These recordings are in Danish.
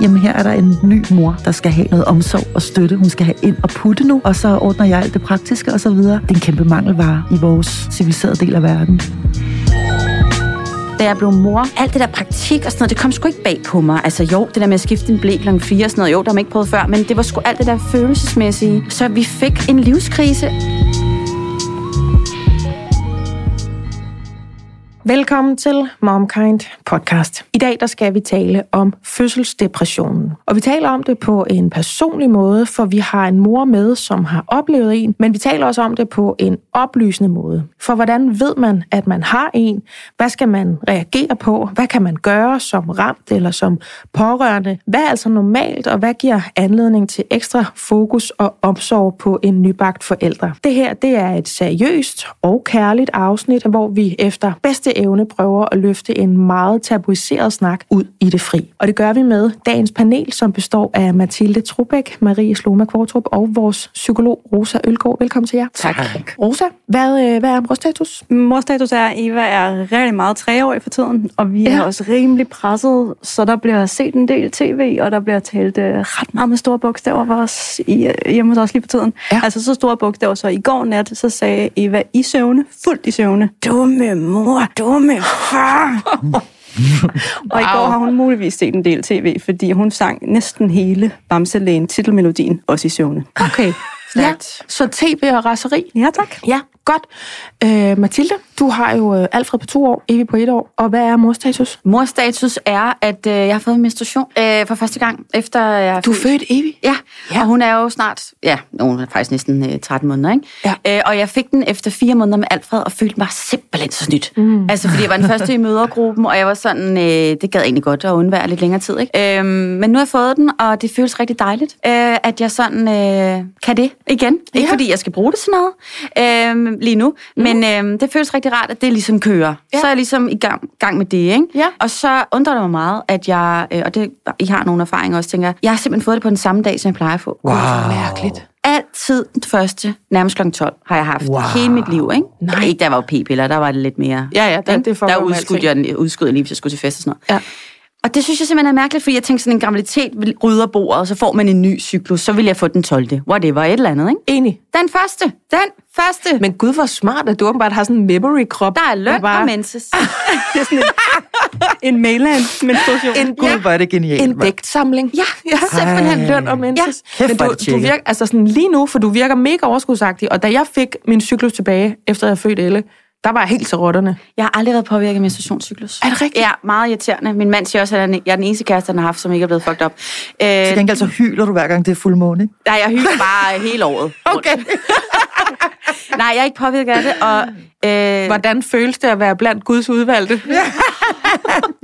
jamen her er der en ny mor, der skal have noget omsorg og støtte. Hun skal have ind og putte nu, og så ordner jeg alt det praktiske og så videre. Det er en kæmpe mangelvare i vores civiliserede del af verden. Da jeg blev mor, alt det der praktik og sådan noget, det kom sgu ikke bag på mig. Altså jo, det der med at skifte en blæ kl. 4 og sådan noget, jo, der har man ikke prøvet før, men det var sgu alt det der følelsesmæssige. Så vi fik en livskrise. Velkommen til MomKind podcast. I dag der skal vi tale om fødselsdepressionen. Og vi taler om det på en personlig måde, for vi har en mor med, som har oplevet en, men vi taler også om det på en oplysende måde. For hvordan ved man, at man har en? Hvad skal man reagere på? Hvad kan man gøre som ramt eller som pårørende? Hvad er altså normalt, og hvad giver anledning til ekstra fokus og omsorg på en nybagt forældre? Det her det er et seriøst og kærligt afsnit, hvor vi efter bedste evne prøver at løfte en meget tabuiseret snak ud i det fri. Og det gør vi med dagens panel, som består af Mathilde Trubæk, Marie Sloma Kvartrup og vores psykolog Rosa Ølgaard. Velkommen til jer. Tak. Rosa, hvad, øh, hvad er morstatus? Morstatus er, at Eva er rigtig meget treårig for tiden, og vi ja. er også rimelig presset, så der bliver set en del tv, og der bliver talt uh, ret meget med store bogstaver for os i, uh, hjemme hos os lige for tiden. Ja. Altså så store bogstaver, så i går nat, så sagde Eva i søvne, fuldt i søvne, dumme mor, dumme far. og i går har hun muligvis set en del tv, fordi hun sang næsten hele Bamselægen titelmelodien, også i søvne. Okay. Ja, så tv og raseri. Ja, tak. Ja, godt. Øh, Mathilde, du har jo øh, Alfred på to år, Evi på et år. Og hvad er morstatus? Morstatus er, at øh, jeg har fået en menstruation øh, for første gang, efter jeg Du er født Evi? Ja, ja, og hun er jo snart, ja, hun er faktisk næsten øh, 13 måneder, ikke? Ja. Øh, og jeg fik den efter fire måneder med Alfred, og følte mig simpelthen så snydt. Mm. Altså, fordi jeg var den første i mødergruppen, og jeg var sådan, øh, det gad egentlig godt at undvære lidt længere tid, ikke? Øh, men nu har jeg fået den, og det føles rigtig dejligt, øh, at jeg sådan øh, kan det igen. Ikke Ja. fordi jeg skal bruge det til noget øh, lige nu, men øh, det føles rigtig rart, at det ligesom kører. Ja. Så er jeg ligesom i gang, gang med det, ikke? Ja. Og så undrer det mig meget, at jeg, øh, og det, I har nogle erfaringer også, tænker jeg, jeg har simpelthen fået det på den samme dag, som jeg plejer at få. Wow. Mærkeligt. Altid den første, nærmest kl. 12, har jeg haft Wow. hele mit liv, ikke? Nej. Ikke da jeg var p-piller, der var det lidt mere... Ja, ja, der- ikke? det får Der udskudte jeg, den- udskød jeg lige, hvis jeg skulle til fest og sådan noget. Ja. Og det synes jeg simpelthen er mærkeligt, fordi jeg tænkte sådan, en graviditet vil- rydder bordet, og så får man en ny cyklus, så vil jeg få den 12. Whatever, et eller andet, ikke? Enig. Den første, den første. Men gud, hvor smart, at du åbenbart har sådan en memory-krop. der er løn bare- og menses. Det er sådan en, en mainland menstruation. En, Gud, hvor er det genialt. en digtsamling. Ja, simpelthen Ej. løn og menses. Ja. Kæft, Men du, det du virker, altså sådan lige nu, for du virker mega overskudsagtig, og da jeg fik min cyklus tilbage, efter jeg født Elle, der var jeg helt til rotterne. Jeg har aldrig været påvirket af menstruationscyklus. Er det rigtigt? Ja, meget irriterende. Min mand siger også, at jeg er den eneste kæreste, han har haft, som ikke er blevet fucked op. Øh, Til gengæld så hyler du hver gang det er fuldmåne, ikke? nej, jeg hylder bare hele året. Okay. Nej, jeg er ikke påvirket af det, og... Øh, Hvordan føles det at være blandt Guds udvalgte?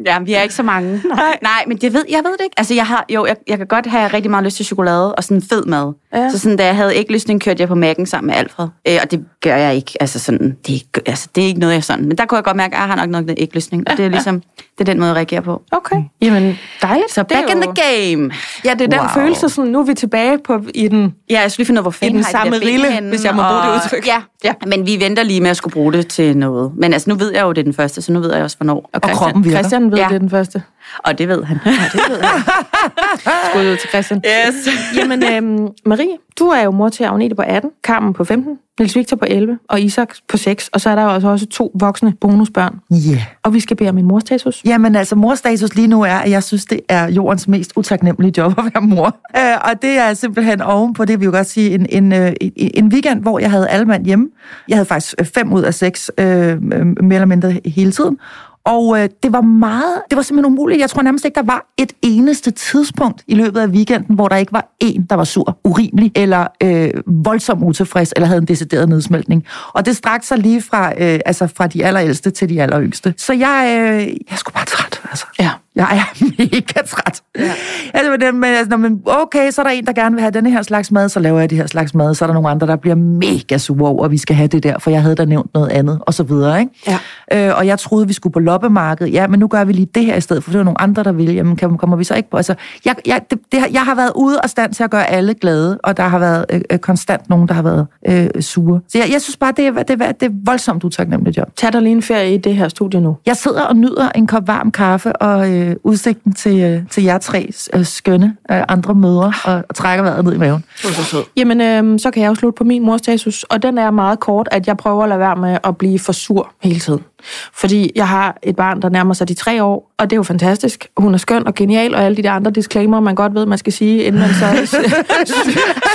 Ja, vi er ikke så mange. Nej, Nej men det ved, jeg ved det ikke. Altså, jeg, har, jo, jeg, jeg kan godt have rigtig meget lyst til chokolade og sådan fed mad. Ja. Så sådan, da jeg havde ikke lyst, kørte jeg på Mac'en sammen med Alfred. Øh, og det gør jeg ikke. Altså, sådan, det, er ikke- altså, det er ikke noget, jeg sådan... Men der kunne jeg godt mærke, at jeg har nok noget ikke lysning. Og det er ligesom, det er den måde, jeg reagerer på. Okay. Jamen, dejligt. Så back in the game. Ja, det er den Wow. følelse, sådan, nu er vi tilbage på, i den... Ja, jeg skulle lige finde ud af, hvor fanden den samme de rille, henne, hvis jeg må bruge det og- udtryk. Ja, Ja. men vi venter lige med at skulle bruge det til noget. Men altså, nu ved jeg jo, det er den første, så nu ved jeg også, hvornår. Og, kroppen virker. Christian ved, Ja. det er den første. Og det ved han. Ja, det ved han. Skud ud til Christian. Yes. Jamen, øhm, Marie, du er jo mor til Agnete på 18, Carmen på 15, Niels Victor på 11 og Isak på 6. Og så er der jo altså også to voksne bonusbørn. Ja. Yeah. Og vi skal bede om en morstatus. Jamen altså, morstatus lige nu er, at jeg synes, det er jordens mest utaknemmelige job at være mor. Øh, og det er simpelthen oven på det, vi jo godt sige, en, en, øh, en, en weekend, hvor jeg havde alle mand hjemme. Jeg havde faktisk fem ud af seks, øh, mere eller mindre hele tiden. Og øh, det var meget, det var simpelthen umuligt. Jeg tror nærmest ikke, der var et eneste tidspunkt i løbet af weekenden, hvor der ikke var en, der var sur, urimelig eller øh, voldsomt utilfreds, eller havde en decideret nedsmeltning. Og det strakte sig lige fra, øh, altså fra de allerældste til de alleryngste. Så jeg, øh, jeg skulle bare træt, altså. Ja. Jeg er mega træt. Ja. Altså, men, men, altså, man, okay, så er der en, der gerne vil have denne her slags mad, så laver jeg det her slags mad. Så er der nogle andre, der bliver mega sure over, at vi skal have det der, for jeg havde da nævnt noget andet, og så videre. Ikke? Ja. Øh, og jeg troede, vi skulle på loppemarkedet. Ja, men nu gør vi lige det her i stedet, for det var nogle andre, der ville. Jamen, kan, kommer vi så ikke på? Altså, jeg, jeg, det, det, har- jeg har været ude og stand til at gøre alle glade, og der har været øh, øh, konstant nogen, der har været øh, sure. Så jeg, jeg synes bare, det er, det, er, det er voldsomt utaknemmeligt job. Tag dig lige en ferie i det her studie nu. Jeg sidder og nyder en kop varm kaffe og, øh, øh, udsigten til, øh, til jer tre øh, skønne øh, andre mødre og, og trækker vejret ned i maven. Er. Jamen, øh, så kan jeg jo slutte på min mors status, og den er meget kort, at jeg prøver at lade være med at blive for sur hele tiden. Fordi jeg har et barn, der nærmer sig de tre år, og det er jo fantastisk. Hun er skøn og genial, og alle de der andre disclaimer, man godt ved, man skal sige, inden man så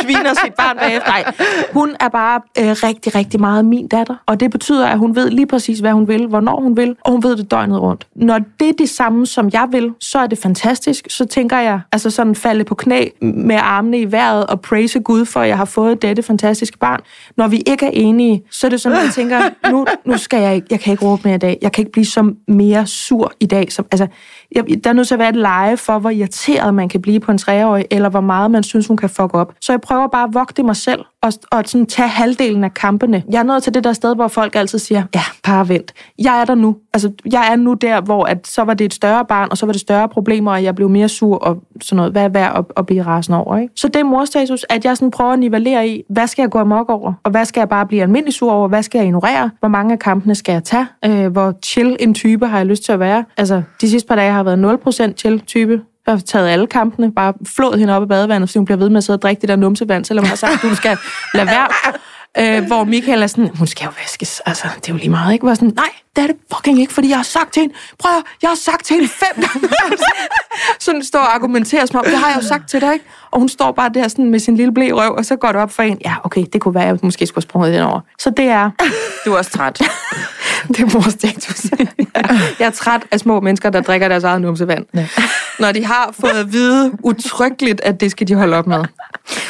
sviner sit barn bagefter. Nej, hun er bare øh, rigtig, rigtig meget min datter, og det betyder, at hun ved lige præcis, hvad hun vil, hvornår hun vil, og hun ved det døgnet rundt. Når det er det samme, som jeg vil, så er det fantastisk. Så tænker jeg, altså sådan falde på knæ med armene i vejret og praise Gud for, at jeg har fået dette fantastiske barn. Når vi ikke er enige, så er det sådan, at jeg tænker, nu, nu skal jeg ikke, jeg kan ikke råbe mere i dag. Jeg kan ikke blive så mere sur i dag. Som, altså, jeg, der er nødt til at være et leje for, hvor irriteret man kan blive på en treårig, eller hvor meget man synes, hun kan fuck op. Så jeg prøver bare at vogte mig selv, og, og sådan tage halvdelen af kampene. Jeg er nået til det der sted, hvor folk altid siger, ja, bare vent. Jeg er der nu. Altså, jeg er nu der, hvor at, så var det et større barn, og så var det større problemer, og jeg blev mere sur, og sådan noget. Hvad er værd at, at blive rasende over, ikke? Så det er morstatus, at jeg sådan prøver at nivellere i, hvad skal jeg gå amok over, og hvad skal jeg bare blive almindelig sur over, hvad skal jeg ignorere, hvor mange af kampene skal jeg tage, øh, hvor chill en type har jeg lyst til at være. Altså, de sidste par dage har jeg været 0% chill type, jeg har taget alle kampene, bare flået hende op i badevandet, fordi hun bliver ved med at sidde og drikke det der numsevand, selvom jeg har sagt, at hun skal lade være. Øh, hvor Michael er sådan, hun skal jo vaskes, altså, det er jo lige meget, ikke? Hvor sådan, nej, det er det fucking ikke, fordi jeg har sagt til hende, prøv at, jeg har sagt til hende fem gange. sådan står og argumenterer som om, det har jeg jo sagt til dig, ikke? Og hun står bare der sådan med sin lille blæ røv, og så går det op for en, ja, okay, det kunne være, at jeg måske skulle have sprunget den over. Så det er, Du er også træt. det er mors status. jeg er træt af små mennesker, der drikker deres eget numsevand. Ja. Når de har fået at vide utryggeligt, at det skal de holde op med.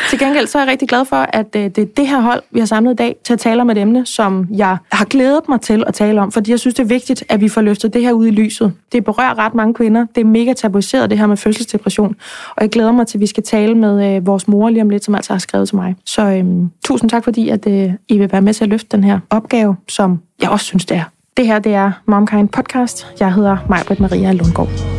Til gengæld så er jeg rigtig glad for, at øh, det er det her hold, vi har samlet i dag til at tale om et emne, som jeg har glædet mig til at tale om, fordi jeg synes, det er vigtigt, at vi får løftet det her ud i lyset. Det berører ret mange kvinder. Det er mega tabuiseret, det her med fødselsdepression. Og jeg glæder mig til, at vi skal tale med øh, vores mor lige om lidt, som altså har skrevet til mig. Så øhm, tusind tak, fordi at, øh, I vil være med til at løfte den her opgave, som jeg også synes, det er. Det her, det er Momkind Podcast. Jeg hedder Majbrit Maria Lundgaard.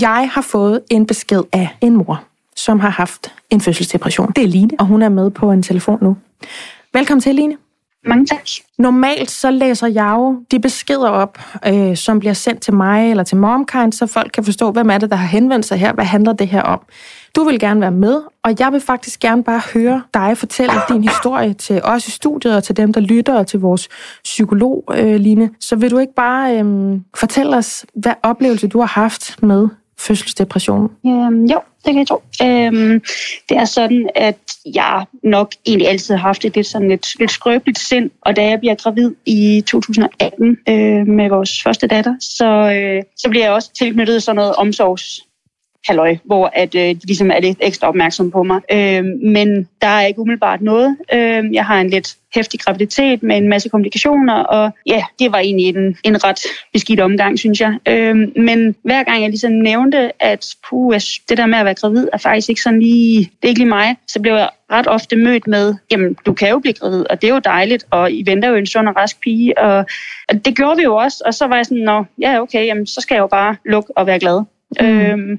Jeg har fået en besked af en mor, som har haft en fødselsdepression. Det er Line, og hun er med på en telefon nu. Velkommen til, Line. Mange tak. Normalt så læser jeg jo de beskeder op, øh, som bliver sendt til mig eller til MomKind, så folk kan forstå, hvem er det, der har henvendt sig her. Hvad handler det her om? Du vil gerne være med, og jeg vil faktisk gerne bare høre dig fortælle din historie til os i studiet, og til dem, der lytter, og til vores psykolog, øh, Line. Så vil du ikke bare øh, fortælle os, hvad oplevelse du har haft med fødselsdepression? Øhm, jo, det kan jeg tro. Øhm, det er sådan, at jeg nok egentlig altid har haft et lidt, sådan lidt, lidt skrøbeligt sind, og da jeg bliver gravid i 2018 øh, med vores første datter, så, øh, så bliver jeg også tilknyttet sådan noget omsorgs halløj, hvor at, øh, de ligesom er lidt ekstra opmærksom på mig. Øh, men der er ikke umiddelbart noget. Øh, jeg har en lidt hæftig graviditet med en masse komplikationer, og ja, det var egentlig en, en ret beskidt omgang, synes jeg. Øh, men hver gang jeg ligesom nævnte, at puh, det der med at være gravid er faktisk ikke sådan lige, det er ikke lige mig, så blev jeg ret ofte mødt med, jamen, du kan jo blive gravid, og det er jo dejligt, og I venter jo en sund og rask pige, og, og det gjorde vi jo også, og så var jeg sådan, nå, ja, okay, jamen, så skal jeg jo bare lukke og være glad. Mm. Øhm,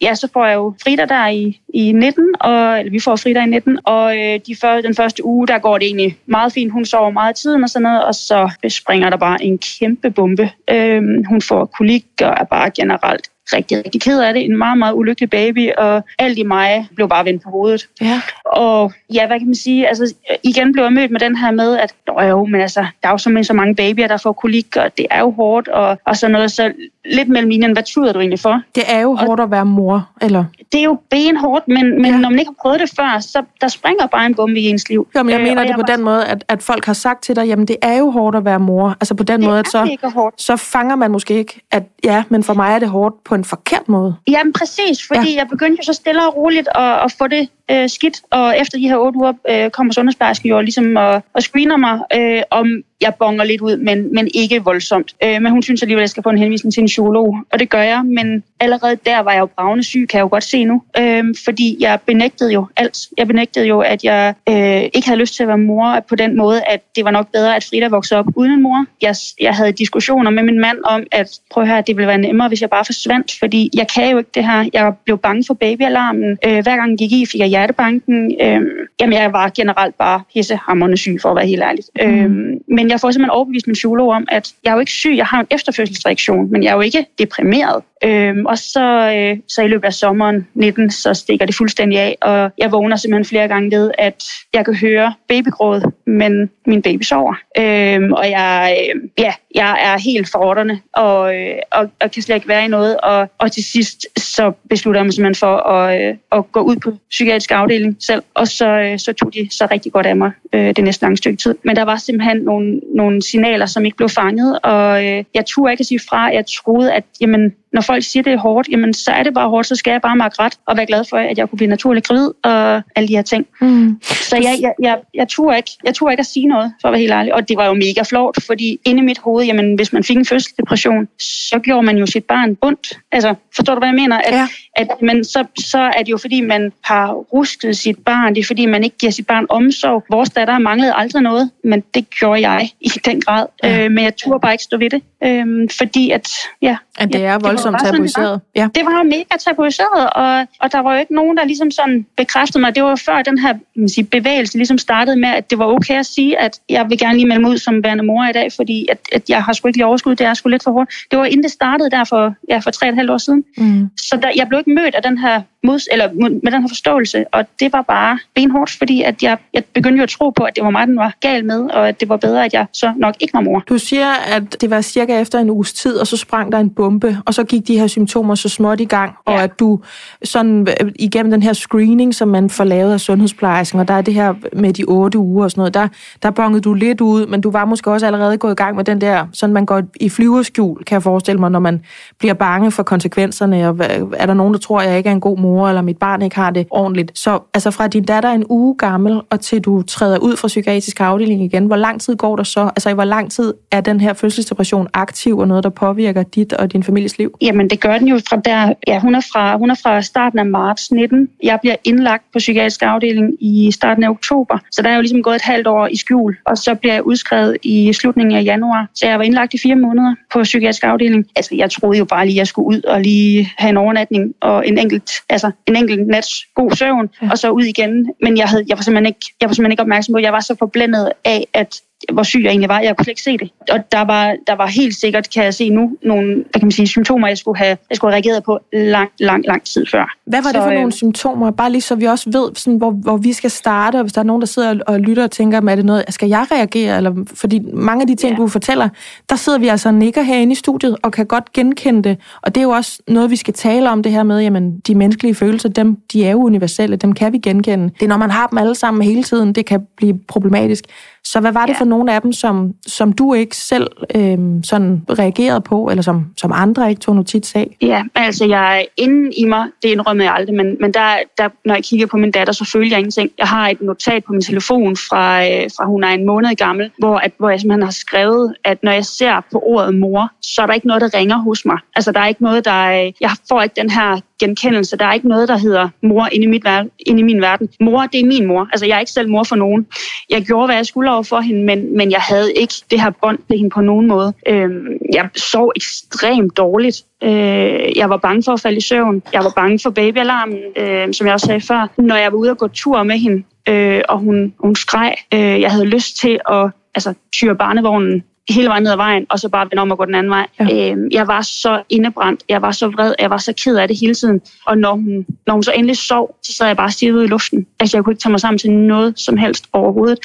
ja, så får jeg jo Frida der i, i 19, og, eller vi får Frida i 19, og øh, de før, den første uge, der går det egentlig meget fint. Hun sover meget tiden og sådan noget, og så springer der bare en kæmpe bombe. Øhm, hun får kolik og er bare generelt rigtig, rigtig ked af det. En meget, meget ulykkelig baby, og alt i mig blev bare vendt på hovedet. Ja. Og ja, hvad kan man sige? Altså, igen blev jeg mødt med den her med, at jo, men altså, der er jo simpelthen så mange babyer, der får kolik, og det er jo hårdt, og, og sådan noget. Så lidt mellem linjen, hvad tyder du egentlig for? Det er jo hårdt at være mor, eller? Det er jo benhårdt, men, men ja. når man ikke har prøvet det før, så der springer bare en bombe i ens liv. Jo, men jeg Øh, mener og det på var den måde, at, at folk har sagt til dig, jamen det er jo hårdt at være mor. Altså på den Det måde, at så, så fanger man måske ikke, at ja, men for mig er det hårdt på en forkert måde. Jamen præcis, fordi ja. jeg begyndte jo så stille og roligt at, at få det øh, skidt, og efter de her otte uger øh, kommer sundhedsplejersken jo ligesom og, og screener mig, øh, om jeg bonger lidt ud, men, men ikke voldsomt. Øh, men hun synes alligevel, at jeg skal få en henvisning til en psykolog, og det gør jeg, men allerede der var jeg jo bravende syg, kan jeg jo godt se nu, øh, fordi jeg benægtede jo alt. Jeg benægtede jo, at jeg øh, ikke havde lyst til at være mor på den måde, at det var nok bedre, at Frida voksede op uden en mor. Jeg, jeg havde diskussioner med min mand om, at prøv at høre, det ville være nemmere, hvis jeg bare forsvandt, fordi jeg kan jo ikke det her. Jeg blev bange for babyalarmen. Øh, hver gang jeg gik i, fik jeg hjertebanken. Øh, jamen, jeg var generelt bare pissehammerende syg, for at være helt ærlig. Mm. Øh, men jeg får simpelthen overbevist min psykolog om, at jeg er jo ikke syg, jeg har en efterfødselsreaktion, men jeg er jo ikke deprimeret. Øhm, og så, øh, så i løbet af sommeren 19, så stikker det fuldstændig af, og jeg vågner simpelthen flere gange ved, at jeg kan høre babygråd, men min baby sover. Øhm, og jeg, øh, ja, jeg er helt forrotterne, og, øh, og, og kan slet ikke være i noget. Og, og til sidst, så beslutter jeg mig simpelthen for at, øh, at gå ud på psykiatrisk afdeling selv, og så, øh, så tog de så rigtig godt af mig øh, det næste lange stykke tid. Men der var simpelthen nogle, nogle signaler, som ikke blev fanget, og øh, jeg turde ikke at sige fra. Jeg troede, at jamen, når folk siger, at det er hårdt, jamen så er det bare hårdt, så skal jeg bare makke ret og være glad for, at jeg kunne blive naturligt gravid og alle de her ting. Mm. Så jeg, jeg, jeg, jeg, turde ikke, jeg turde ikke at sige noget, for at være helt ærlig. Og det var jo mega flot, fordi inde i mit hoved, jamen hvis man fik en fødselsdepression, så gjorde man jo sit barn bundt. Altså, forstår du, hvad jeg mener? At, Ja. at men så, så er det jo fordi, man har rusket sit barn. Det er fordi, man ikke giver sit barn omsorg. Vores datter manglede aldrig noget, men det gjorde jeg i den grad. Ja. Ja. Øh, men jeg turde bare ikke stå ved det. Øh, fordi at, ja, At det ja, er voldsomt sådan, det var tabuiseret. Ja. det var jo mega tabuiseret, og, og der var jo ikke nogen, der ligesom sådan bekræftede mig. Det var jo før den her man sige, bevægelse ligesom startede med, at det var okay at sige, at jeg vil gerne lige melde mig ud som værende mor i dag, fordi at, at jeg har sgu ikke lige overskud, det er sgu lidt for hårdt. Det var inden det startede der for, ja, for tre og et halvt år siden. Mm. Så der, jeg blev ikke mødt af den her mods, eller med den her forståelse, og det var bare benhårdt, fordi at jeg, jeg begyndte jo at tro på, at det var mig, den var gal med, og at det var bedre, at jeg så nok ikke var mor. Du siger, at det var cirka efter en uges tid, og så sprang der en bombe, og så gik de her symptomer så småt i gang, og Ja. at du sådan øh, igennem den her screening, som man får lavet af sundhedsplejersken, og der er det her med de otte uger og sådan noget, der, der bongede du lidt ud, men du var måske også allerede gået i gang med den der, sådan man går i flyverskjul, kan jeg forestille mig, når man bliver bange for konsekvenserne, og er der nogen, der tror, at jeg ikke er en god mor, eller mit barn ikke har det ordentligt. Så altså fra din datter er en uge gammel, og til du træder ud fra psykiatrisk afdeling igen, hvor lang tid går der så? Altså i hvor lang tid er den her fødselsdepression aktiv, og noget, der påvirker dit og din families liv? Jamen, det gør den jo fra der. Ja, hun er fra, hun er fra starten af marts 19. Jeg bliver indlagt på psykiatrisk afdeling i starten af oktober. Så der er jo ligesom gået et halvt år i skjul. Og så bliver jeg udskrevet i slutningen af januar. Så jeg var indlagt i fire måneder på psykiatrisk afdeling. Altså, jeg troede jo bare lige, at jeg skulle ud og lige have en overnatning og en enkelt, altså, en enkelt nats god søvn, ja. og så ud igen. Men jeg, havde, jeg, var simpelthen ikke, jeg var simpelthen ikke opmærksom på, jeg var så forblændet af, at hvor syg jeg egentlig var. Jeg kunne slet ikke se det. Og der var, der var helt sikkert, kan jeg se nu, nogle hvad kan man sige, symptomer, jeg skulle, have, jeg skulle have reageret på lang, lang, lang tid før. Hvad var Så, det for øh, nogle symptomer? Bare lige så vi også ved, sådan, hvor, hvor vi skal starte, og hvis der er nogen, der sidder og, og lytter og tænker, er det noget, skal jeg reagere? Eller, fordi mange af de ting, Ja. du fortæller, der sidder vi altså og nikker herinde i studiet, og kan godt genkende det. Og det er jo også noget, vi skal tale om, det her med, jamen, de menneskelige følelser, dem, de er jo universelle, dem kan vi genkende. Det er, når man har dem alle sammen hele tiden, det kan blive problematisk. Så hvad var det Ja. for nogle af dem, som, som du ikke selv øhm, sådan reagerede på, eller som, som andre ikke tog notits af? Ja, altså jeg er inde i mig, det indrømmer jeg aldrig, men, men der, der, når jeg kigger på min datter, så føler jeg ingenting. Jeg har et notat på min telefon fra, øh, fra hun er en måned gammel, hvor, at, hvor jeg simpelthen har skrevet, at når jeg ser på ordet mor, så er der ikke noget, der ringer hos mig. Altså der er ikke noget, der... øh, Jeg får ikke den her genkendelse. Der er ikke noget, der hedder mor inde i, mit ver- inde i min verden. Mor, det er min mor. Altså jeg er ikke selv mor for nogen. Jeg gjorde, hvad jeg skulle over for hende, men, men jeg havde ikke det her bånd til hende på nogen måde. Øhm, jeg sov ekstremt dårligt. Øh, jeg var bange for at falde i søvn. Jeg var bange for babyalarmen, øh, som jeg også sagde før. Når jeg var ude og gå tur med hende, øh, og hun, hun skreg, øh, jeg havde lyst til at altså, tyre barnevognen hele vejen ned ad vejen, og så bare vende om og gå den anden vej. Ja. Øh, jeg var så indebrændt, jeg var så vred, jeg var så ked af det hele tiden. Og når hun, når hun så endelig sov, så sad jeg bare stirret ud i luften. Altså jeg kunne ikke tage mig sammen til noget som helst overhovedet.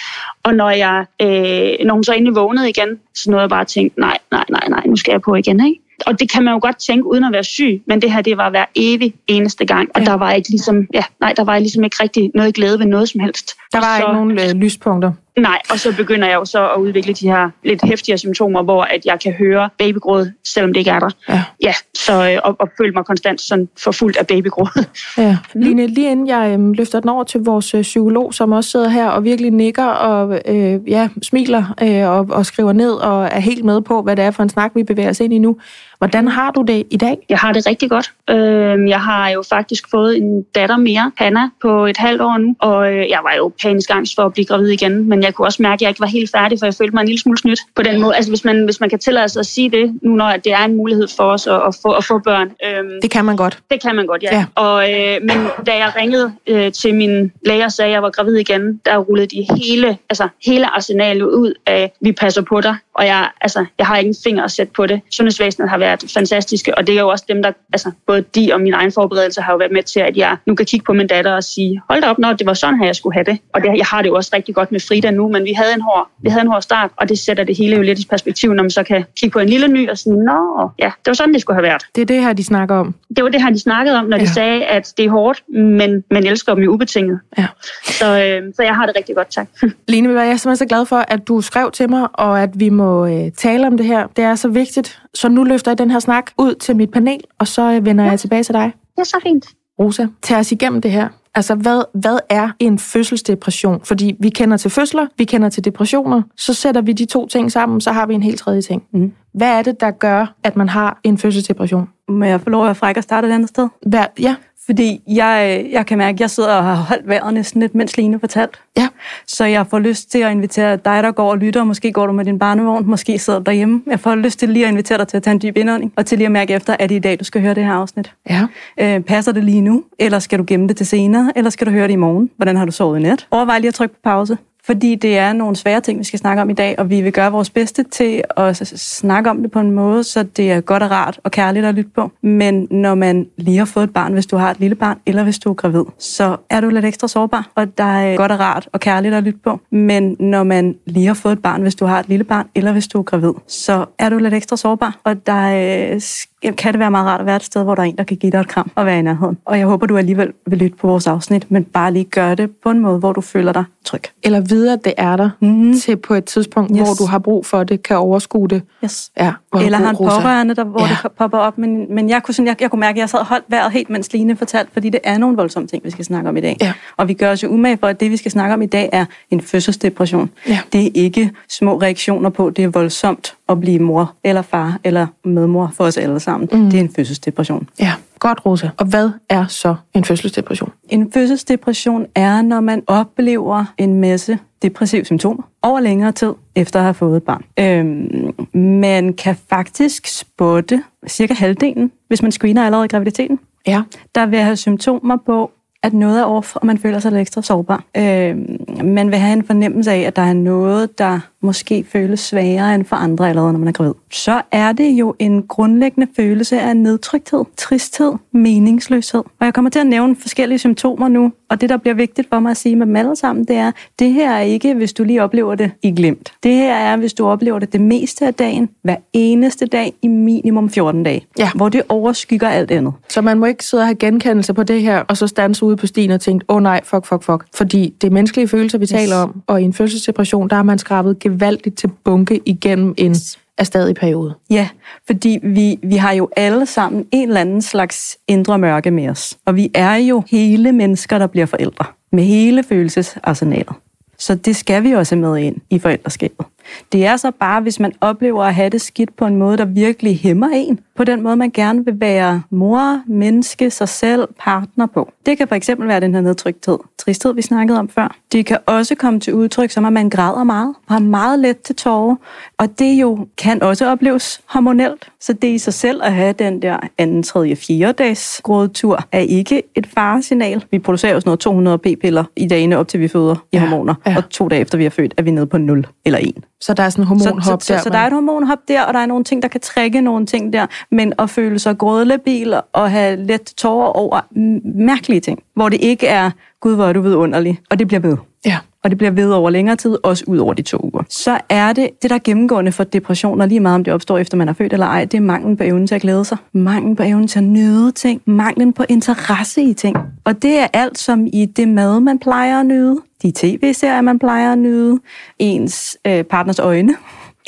Og når, jeg, øh, når hun så endelig vågnede igen, så nåede jeg bare at tænke, nej, nej, nej, nej, nu skal jeg på igen, ikke? og det kan man jo godt tænke uden at være syg, men det her, det var hver evig eneste gang, og ja. der var ikke ligesom, ja, nej, der var ligesom ikke rigtig noget glæde ved noget som helst. Der var så, ikke nogen øh, lyspunkter? Nej, og så begynder jeg jo så at udvikle de her lidt hæftigere symptomer, hvor at jeg kan høre babygråd, selvom det ikke er der. Ja, ja så, øh, og, og føle mig konstant sådan forfulgt af babygråd. Ja. Line, lige inden jeg øhm, løfter den over til vores øh, psykolog, som også sidder her og virkelig nikker og øh, ja, smiler øh, og, og skriver ned og er helt med på, hvad det er for en snak, vi bevæger os ind i nu. Hvordan har du det i dag? Jeg har det rigtig godt. Øh, jeg har jo faktisk fået en datter mere, Hanna, på et halvt år nu, og øh, jeg var jo panisk angst for at blive gravid igen, men jeg kunne også mærke, at jeg ikke var helt færdig, for jeg følte mig en lille smule snydt på den måde. Altså hvis man, hvis man kan tillade sig at sige det, nu når det er en mulighed for os at, at, få, at få børn. Øhm, det kan man godt. Det kan man godt, ja. ja. Og, øh, men da jeg ringede øh, til min læge og sagde, at jeg var gravid igen, der rullede de hele, altså, hele arsenalet ud af, vi passer på dig. Og jeg, altså, jeg har ikke en finger at sætte på det. Sundhedsvæsenet har været fantastiske, og det er jo også dem, der, altså, både de og min egen forberedelse har jo været med til, at jeg nu kan kigge på min datter og sige, hold da op, når det var sådan her, jeg skulle have det. Og det, jeg har det jo også rigtig godt med Frida nu, men vi havde en hård, vi havde en hård start, og det sætter det hele jo lidt i perspektiv, når man så kan kigge på en lille ny og sige, nå, ja, det var sådan, det skulle have været. Det er det her, de snakker om. Det var det her, de snakkede om, når ja. de sagde, at det er hårdt, men man elsker dem jo ubetinget. Ja. Så, øh, så jeg har det rigtig godt, tak. Line, jeg er simpelthen så glad for, at du skrev til mig, og at vi må øh, tale om det her. Det er så vigtigt. Så nu løfter jeg den her snak ud til mit panel, og så øh, vender ja. jeg tilbage til dig. Det er så fint. Rosa, tag os igennem det her. Altså, hvad, hvad er en fødselsdepression? Fordi vi kender til fødsler, vi kender til depressioner, så sætter vi de to ting sammen, så har vi en helt tredje ting. Mm. Hvad er det, der gør, at man har en fødselsdepression? Må jeg få lov at frække og starte et andet sted? Hvad, ja. Fordi jeg, jeg kan mærke, at jeg sidder og har holdt vejret næsten lidt, mens Line fortalt. Ja. Så jeg får lyst til at invitere dig, der går og lytter. Måske går du med din barnevogn, måske sidder du derhjemme. Jeg får lyst til lige at invitere dig til at tage en dyb indånding, og til lige at mærke efter, at det i dag, du skal høre det her afsnit. Ja. Øh, passer det lige nu, eller skal du gemme det til senere, eller skal du høre det i morgen? Hvordan har du sovet i nat? Overvej lige at trykke på pause fordi det er nogle svære ting, vi skal snakke om i dag, og vi vil gøre vores bedste til at snakke om det på en måde, så det er godt og rart og kærligt at lytte på. Men når man lige har fået et barn, hvis du har et lille barn, eller hvis du er gravid, så er du lidt ekstra sårbar, og der er øh, godt og rart og kærligt at lytte på. Men når man lige har fået et barn, hvis du har et lille barn, eller hvis du er gravid, så er du lidt ekstra sårbar, og der øh, er kan det være meget rart at være et sted, hvor der er en, der kan give dig et kram og være i nærheden. Og jeg håber, du alligevel vil lytte på vores afsnit, men bare lige gør det på en måde, hvor du føler dig tryg. Eller videre, at det er der mm. til på et tidspunkt, yes. hvor du har brug for det, kan overskue det. Yes. Ja, Eller har en pårørende, der, hvor ja. det popper op. Men, men jeg, kunne sådan, jeg, jeg kunne mærke, at jeg sad holdt vejret helt, mens Line fortalte, fordi det er nogle voldsomme ting, vi skal snakke om i dag. Ja. Og vi gør os jo umage for, at det, vi skal snakke om i dag, er en fødselsdepression. Ja. Det er ikke små reaktioner på, det er voldsomt at blive mor eller far eller medmor for os alle sammen. Mm. Det er en fødselsdepression. Ja, godt Rosa. Og hvad er så en fødselsdepression? En fødselsdepression er, når man oplever en masse depressive symptomer over længere tid efter at have fået et barn. Øhm, man kan faktisk spotte cirka halvdelen, hvis man screener allerede i graviditeten. Ja. Der vil have symptomer på at noget er off, og man føler sig lidt ekstra sårbar. Øh, man vil have en fornemmelse af, at der er noget, der måske føles sværere end for andre allerede, når man er gravid. Så er det jo en grundlæggende følelse af nedtrykthed, tristhed, meningsløshed. Og jeg kommer til at nævne forskellige symptomer nu, og det, der bliver vigtigt for mig at sige med dem alle sammen, det er, det her er ikke, hvis du lige oplever det i glemt. Det her er, hvis du oplever det det meste af dagen, hver eneste dag i minimum 14 dage, ja. hvor det overskygger alt andet. Så man må ikke sidde og have genkendelse på det her, og så stanse ude på stien og tænke, åh oh, nej, fuck, fuck, fuck. Fordi det er menneskelige følelser, vi yes. taler om, og i en fødselsdepression, der har man skrabet gevaldigt til bunke igennem en er stadig periode. Ja, fordi vi, vi har jo alle sammen en eller anden slags indre mørke med os. Og vi er jo hele mennesker, der bliver forældre. Med hele følelsesarsenalet. Så det skal vi også med ind i forældreskabet. Det er så bare, hvis man oplever at have det skidt på en måde, der virkelig hæmmer en på den måde, man gerne vil være mor, menneske, sig selv, partner på. Det kan for eksempel være den her nedtrykthed, tristhed, vi snakkede om før. Det kan også komme til udtryk, som at man græder meget, og har meget let til tårer, og det jo kan også opleves hormonelt. Så det i sig selv at have den der anden, tredje, fjerde dags grådetur, er ikke et faresignal. Vi producerer jo sådan noget 200 p-piller i dagene op til vi føder i Ja, hormoner, ja. og to dage efter vi er født, er vi nede på 0 eller 1. Så der er sådan en Så, hormonhop så, så, der. så der er et hormonhop der, og der er nogle ting, der kan trække nogle ting der, men at føle sig grådelabil og have let tårer over mærkelige ting, hvor det ikke er, gud hvor er du vidunderlig, og det bliver ved. Ja. Og det bliver ved over længere tid, også ud over de to uger. Så er det, det der er gennemgående for depressioner, lige meget om det opstår efter man er født eller ej, det er manglen på evnen til at glæde sig. Manglen på evnen til at nyde ting. Manglen på interesse i ting. Og det er alt som i det mad, man plejer at nyde, de tv-serier, man plejer at nyde, ens øh, partners øjne,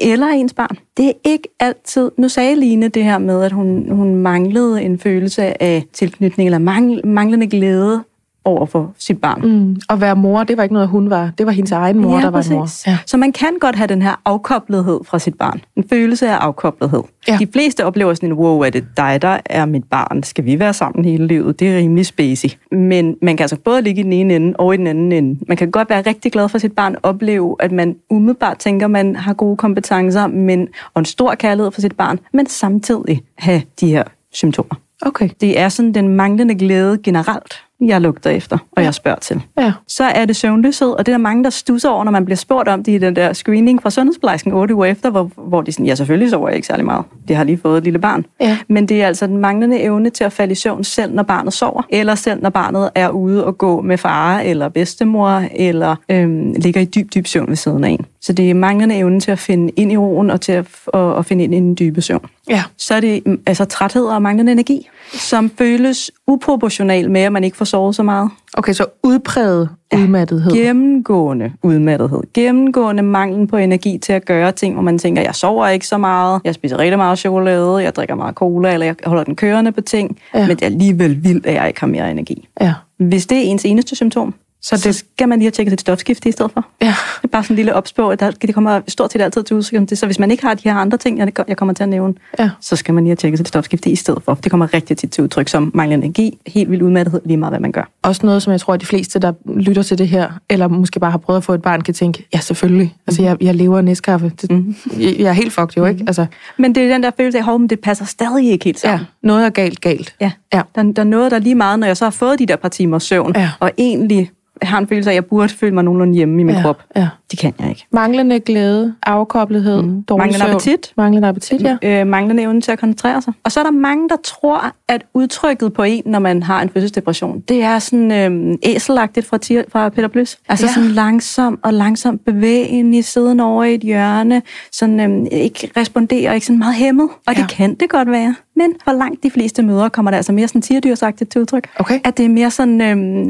eller ens barn. Det er ikke altid... Nu sagde Line det her med, at hun, hun manglede en følelse af tilknytning, eller mangl, manglende glæde over for sit barn. Mm. At være mor, det var ikke noget, hun var. Det var hendes egen mor, ja, der var præcis. mor. Ja. Så man kan godt have den her afkoblethed fra sit barn. En følelse af afkoblethed. Ja. De fleste oplever sådan en, wow, er det dig, der er mit barn? Skal vi være sammen hele livet? Det er rimelig spacey. Men man kan altså både ligge i den ene ende og i den anden ende. Man kan godt være rigtig glad for sit barn, opleve, at man umiddelbart tænker, man har gode kompetencer men, og en stor kærlighed for sit barn, men samtidig have de her symptomer. Okay. Det er sådan den manglende glæde generelt, jeg lugter efter, og jeg spørger til Ja. så er det søvnløshed, og det er der mange, der stusser over, når man bliver spurgt om det i den der screening fra sundhedsplejersken 8 uger efter, hvor, hvor de sådan, ja, selvfølgelig sover jeg ikke særlig meget. Det har lige fået et lille barn. Ja. Men det er altså den manglende evne til at falde i søvn selv, når barnet sover, eller selv når barnet er ude og gå med far eller bedstemor, eller øhm, ligger i dyb, dyb søvn ved siden af en. Så det er manglende evne til at finde ind i roen og til at, og, at finde ind i den dybe søvn Ja. så er det mm, altså træthed og manglende energi, som føles uproportional med, at man ikke får sovet så meget. Okay, så udpræget udmattethed. Gennemgående udmattethed. Gennemgående manglen på energi til at gøre ting, hvor man tænker, jeg sover ikke så meget, jeg spiser rigtig meget chokolade, jeg drikker meget cola, eller jeg holder den kørende på ting, Ja. ja. men det er alligevel vildt, at jeg ikke har mere energi. Ja. Hvis det er ens eneste symptom, Så det- skal man lige have tjekket sit stofskifte i stedet for. Ja. Det er bare sådan en lille opspå, at der, det kommer stort set altid til udtryk om det. Så hvis man ikke har de her andre ting, jeg, jeg kommer til at nævne, Ja. så skal man lige have tjekket sit stofskifte i stedet for. Det kommer rigtig tit til udtryk som manglende energi, helt vildt udmattethed, lige meget hvad man gør. Også noget, som jeg tror, at de fleste, der lytter til det her, eller måske bare har prøvet at få et barn, kan tænke, ja, selvfølgelig. Altså, jeg, jeg lever af næstkaffe. Det, Mhm. jeg, jeg er helt fucked jo, ikke? Altså, Men det er den der følelse af, at det passer stadig ikke helt ja, sammen. noget er galt, galt. Ja. Ja. Der, der er noget, der lige meget, når jeg så har fået de der par timers søvn, Ja. og egentlig har en følelse af, at jeg burde føle mig nogenlunde hjemme i min ja. krop. Ja. Det kan jeg ikke. Manglende glæde, afkoblethed, mm. dårlig Manglende søvn. appetit. Manglende appetit, ja. øh, manglende evne til at koncentrere sig. Og så er der mange, der tror, at udtrykket på en, når man har en fødselsdepression, det er sådan øh, æselagtigt fra, fra Peter Plys. Altså Ja. ja. sådan langsom og langsom bevægen i siden over i et hjørne, sådan øh, ikke responderer, ikke sådan meget hæmmet. Og Ja. det kan det godt være. Men for langt de fleste mødre kommer der altså mere sådan tierdyrsagtigt til udtryk. Okay. At det er mere sådan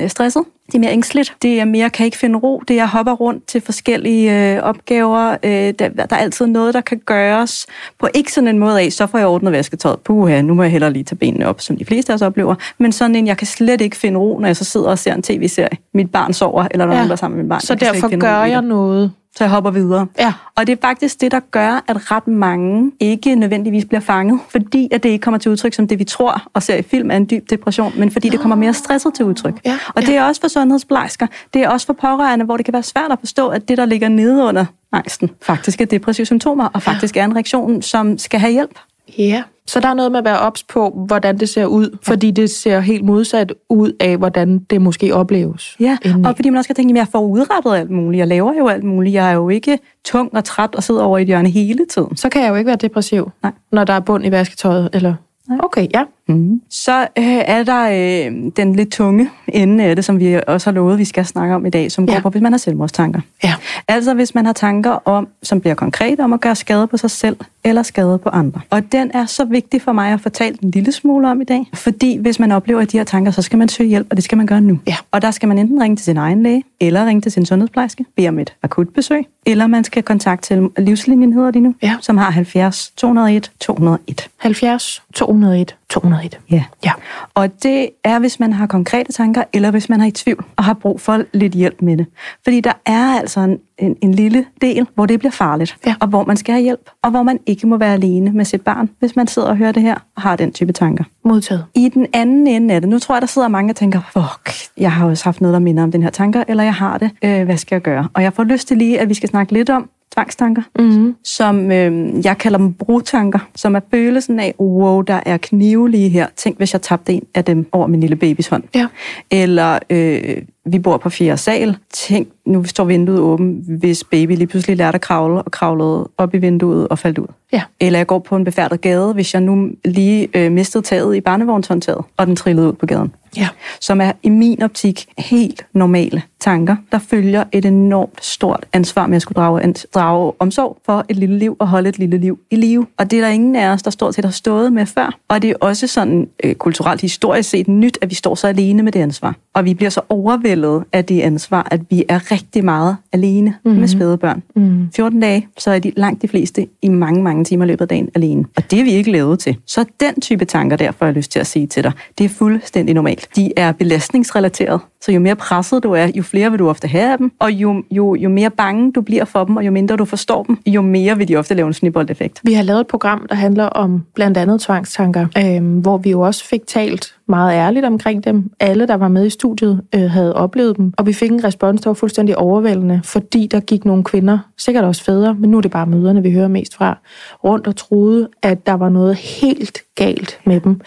øh, stresset. Det er mere ængstligt. Det er mere, kan ikke finde ro. Det er, jeg hopper rundt til forskellige øh, opgaver. Øh, der, der er altid noget, der kan gøres på ikke sådan en måde af, så får jeg ordnet vasketøjet. Puha, nu må jeg hellere lige tage benene op, som de fleste af os oplever. Men sådan en, jeg kan slet ikke finde ro, når jeg så sidder og ser en tv-serie. Mit barn sover, eller er Ja. nogen, der er sammen med mit barn. Så Jeg derfor gør jeg noget. Så jeg hopper videre. Ja. Og det er faktisk det, der gør, at ret mange ikke nødvendigvis bliver fanget, fordi at det ikke kommer til udtryk som det, vi tror og ser i film, er en dyb depression, men fordi det kommer mere stresset til udtryk. Ja, og det er også for sundhedsplejersker. Det er også for pårørende, hvor det kan være svært at forstå, at det, der ligger nede under angsten, faktisk er depressive symptomer, og faktisk er en reaktion, som skal have hjælp. Ja. Så der er noget med at være ops på, hvordan det ser ud, fordi det ser helt modsat ud af, hvordan det måske opleves. Ja, indeni. og fordi man også skal tænke, at jeg får udrettet alt muligt. Jeg laver jo alt muligt. Jeg er jo ikke tung og træt og sidder over i et hjørne hele tiden. Så kan jeg jo ikke være depressiv, Nej. når der er bund i vasketøjet. Eller... Okay, ja. Mm. Så øh, er der øh, den lidt tunge ende af det, som vi også har lovet, vi skal snakke om i dag, som går Ja. på, hvis man har selvmordstanker. Ja. Altså hvis man har tanker om, som bliver konkrete om at gøre skade på sig selv eller skade på andre. Og den er så vigtig for mig at fortælle en lille smule om i dag, fordi hvis man oplever de her tanker, så skal man søge hjælp, og det skal man gøre nu. Ja. Og der skal man enten ringe til sin egen læge, eller ringe til sin sundhedsplejerske, bede om et akutbesøg, eller man skal kontakte livslinjen, hedder de nu, Ja. som har 70 201 201. 70 201 201. Ja. Ja. Og det er, hvis man har konkrete tanker, eller hvis man er i tvivl og har brug for lidt hjælp med det. Fordi der er altså en, en, en lille del, hvor det bliver farligt, Ja. og hvor man skal have hjælp, og hvor man ikke må være alene med sit barn, hvis man sidder og hører det her og har den type tanker. Modtaget. I den anden ende af det, nu tror jeg, der sidder mange og tænker, fuck, jeg har også haft noget, der minder om den her tanker, eller jeg har det, øh, hvad skal jeg gøre? Og jeg får lyst til lige, at vi skal snakke lidt om tvangstanker, Mm-hmm. som øh, jeg kalder dem brudtanker, som er følelsen af, wow, der er knive lige her. Tænk, hvis jeg tabte en af dem over min lille babys hånd. Ja. Eller øh, vi bor på fjerde sal. Tænk, nu står vinduet åbent, hvis baby lige pludselig lærte at kravle og kravlede op i vinduet og faldt ud. Ja. Eller jeg går på en befærdet gade, hvis jeg nu lige øh, mistede taget i barnevognshåndtaget, og den trillede ud på gaden. Ja. Som er i min optik helt normale tanker, der følger et enormt stort ansvar med at skulle drage, drage omsorg for et lille liv og holde et lille liv i live. Og det er der ingen af os, der stort set har stået med før. Og det er også sådan øh, kulturelt historisk set nyt, at vi står så alene med det ansvar. Og vi bliver så overvældet af det ansvar, at vi er rigtig meget alene mm-hmm. med spædebørn. Mm. 14 dage, så er de langt de fleste i mange, mange timer løbet af dagen alene. Og det er vi ikke lavet til. Så den type tanker, derfor har jeg lyst til at sige til dig, det er fuldstændig normalt. De er belastningsrelateret. Så jo mere presset du er, jo flere vil du ofte have af dem. Og jo, jo, jo mere bange du bliver for dem, og jo mindre du forstår dem, jo mere vil de ofte lave en snibboldeffekt. Vi har lavet et program, der handler om blandt andet tvangstanker, øhm, hvor vi jo også fik talt meget ærligt omkring dem. Alle, der var med i studiet, øh, havde oplevet dem, og vi fik en respons, der var fuldstændig overvældende, fordi der gik nogle kvinder, sikkert også fædre, men nu er det bare møderne, vi hører mest fra, rundt og troede, at der var noget helt galt med dem.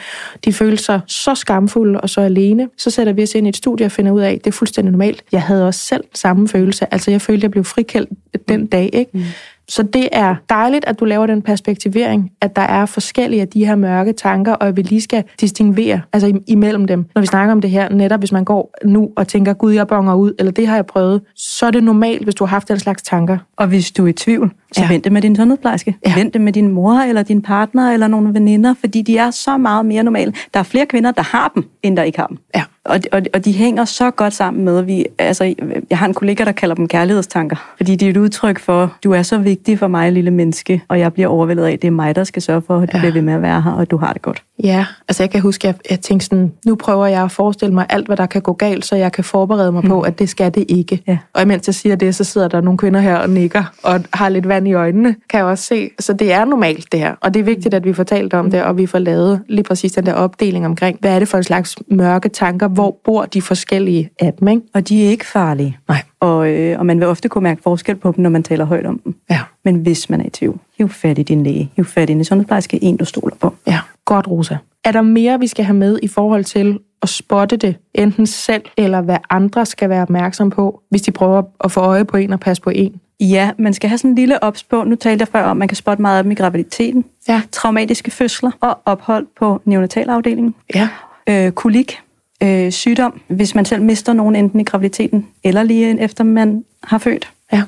De følte sig så skamfulde og så alene. Så sætter vi os ind i et studie og finder ud af, at det er fuldstændig normalt. Jeg havde også selv samme følelse. Altså, jeg følte, at jeg blev frikendt den dag, ikke? Mm. Så det er dejligt, at du laver den perspektivering, at der er forskellige af de her mørke tanker, og at vi lige skal distinguere altså imellem dem. Når vi snakker om det her, netop hvis man går nu og tænker, gud, jeg bonger ud, eller det har jeg prøvet, så er det normalt, hvis du har haft den slags tanker. Og hvis du er i tvivl, så Ja. vent det med din sundhedsplejerske. Ja. Vent det med din mor, eller din partner, eller nogle veninder, fordi de er så meget mere normale. Der er flere kvinder, der har dem, end der ikke har dem. Ja. Og, og, og de hænger så godt sammen med, vi, altså, jeg har en kollega, der kalder dem kærlighedstanker. Fordi det er et udtryk for, du er så vigtig for mig, lille menneske, og jeg bliver overvældet af, at det er mig, der skal sørge for, at du Ja. bliver ved med at være her, og at du har det godt. Ja, altså jeg kan huske, at jeg tænkte sådan, nu prøver jeg at forestille mig alt, hvad der kan gå galt, så jeg kan forberede mig på, at det skal det ikke. Ja. Og imens jeg siger det, så sidder der nogle kvinder her og nikker, og har lidt vand i øjnene, kan jeg også se. Så det er normalt det her, og det er vigtigt, at vi får talt om det, og vi får lavet lige præcis den der opdeling omkring, hvad er det for en slags mørke tanker, hvor bor de forskellige af dem, ikke? Og de er ikke farlige. Nej. Og, øh, og man vil ofte kunne mærke forskel på dem, når man taler højt om dem. Ja. Men hvis man er i tvivl, hiv fat i din læge, hiv fat i en sundhedsplejerske, en du stoler på. Ja, godt, Rosa. Er der mere, vi skal have med i forhold til at spotte det, enten selv eller hvad andre skal være opmærksom på, hvis de prøver at få øje på en og passe på en? Ja, man skal have sådan en lille ops på. Nu talte jeg før om, at man kan spotte meget af dem i graviditeten. Ja. Traumatiske fødsler og ophold på neonatalafdelingen. Ja. Øh, kolik, øh, sygdom, hvis man selv mister nogen enten i graviditeten eller lige efter man har født. Ja.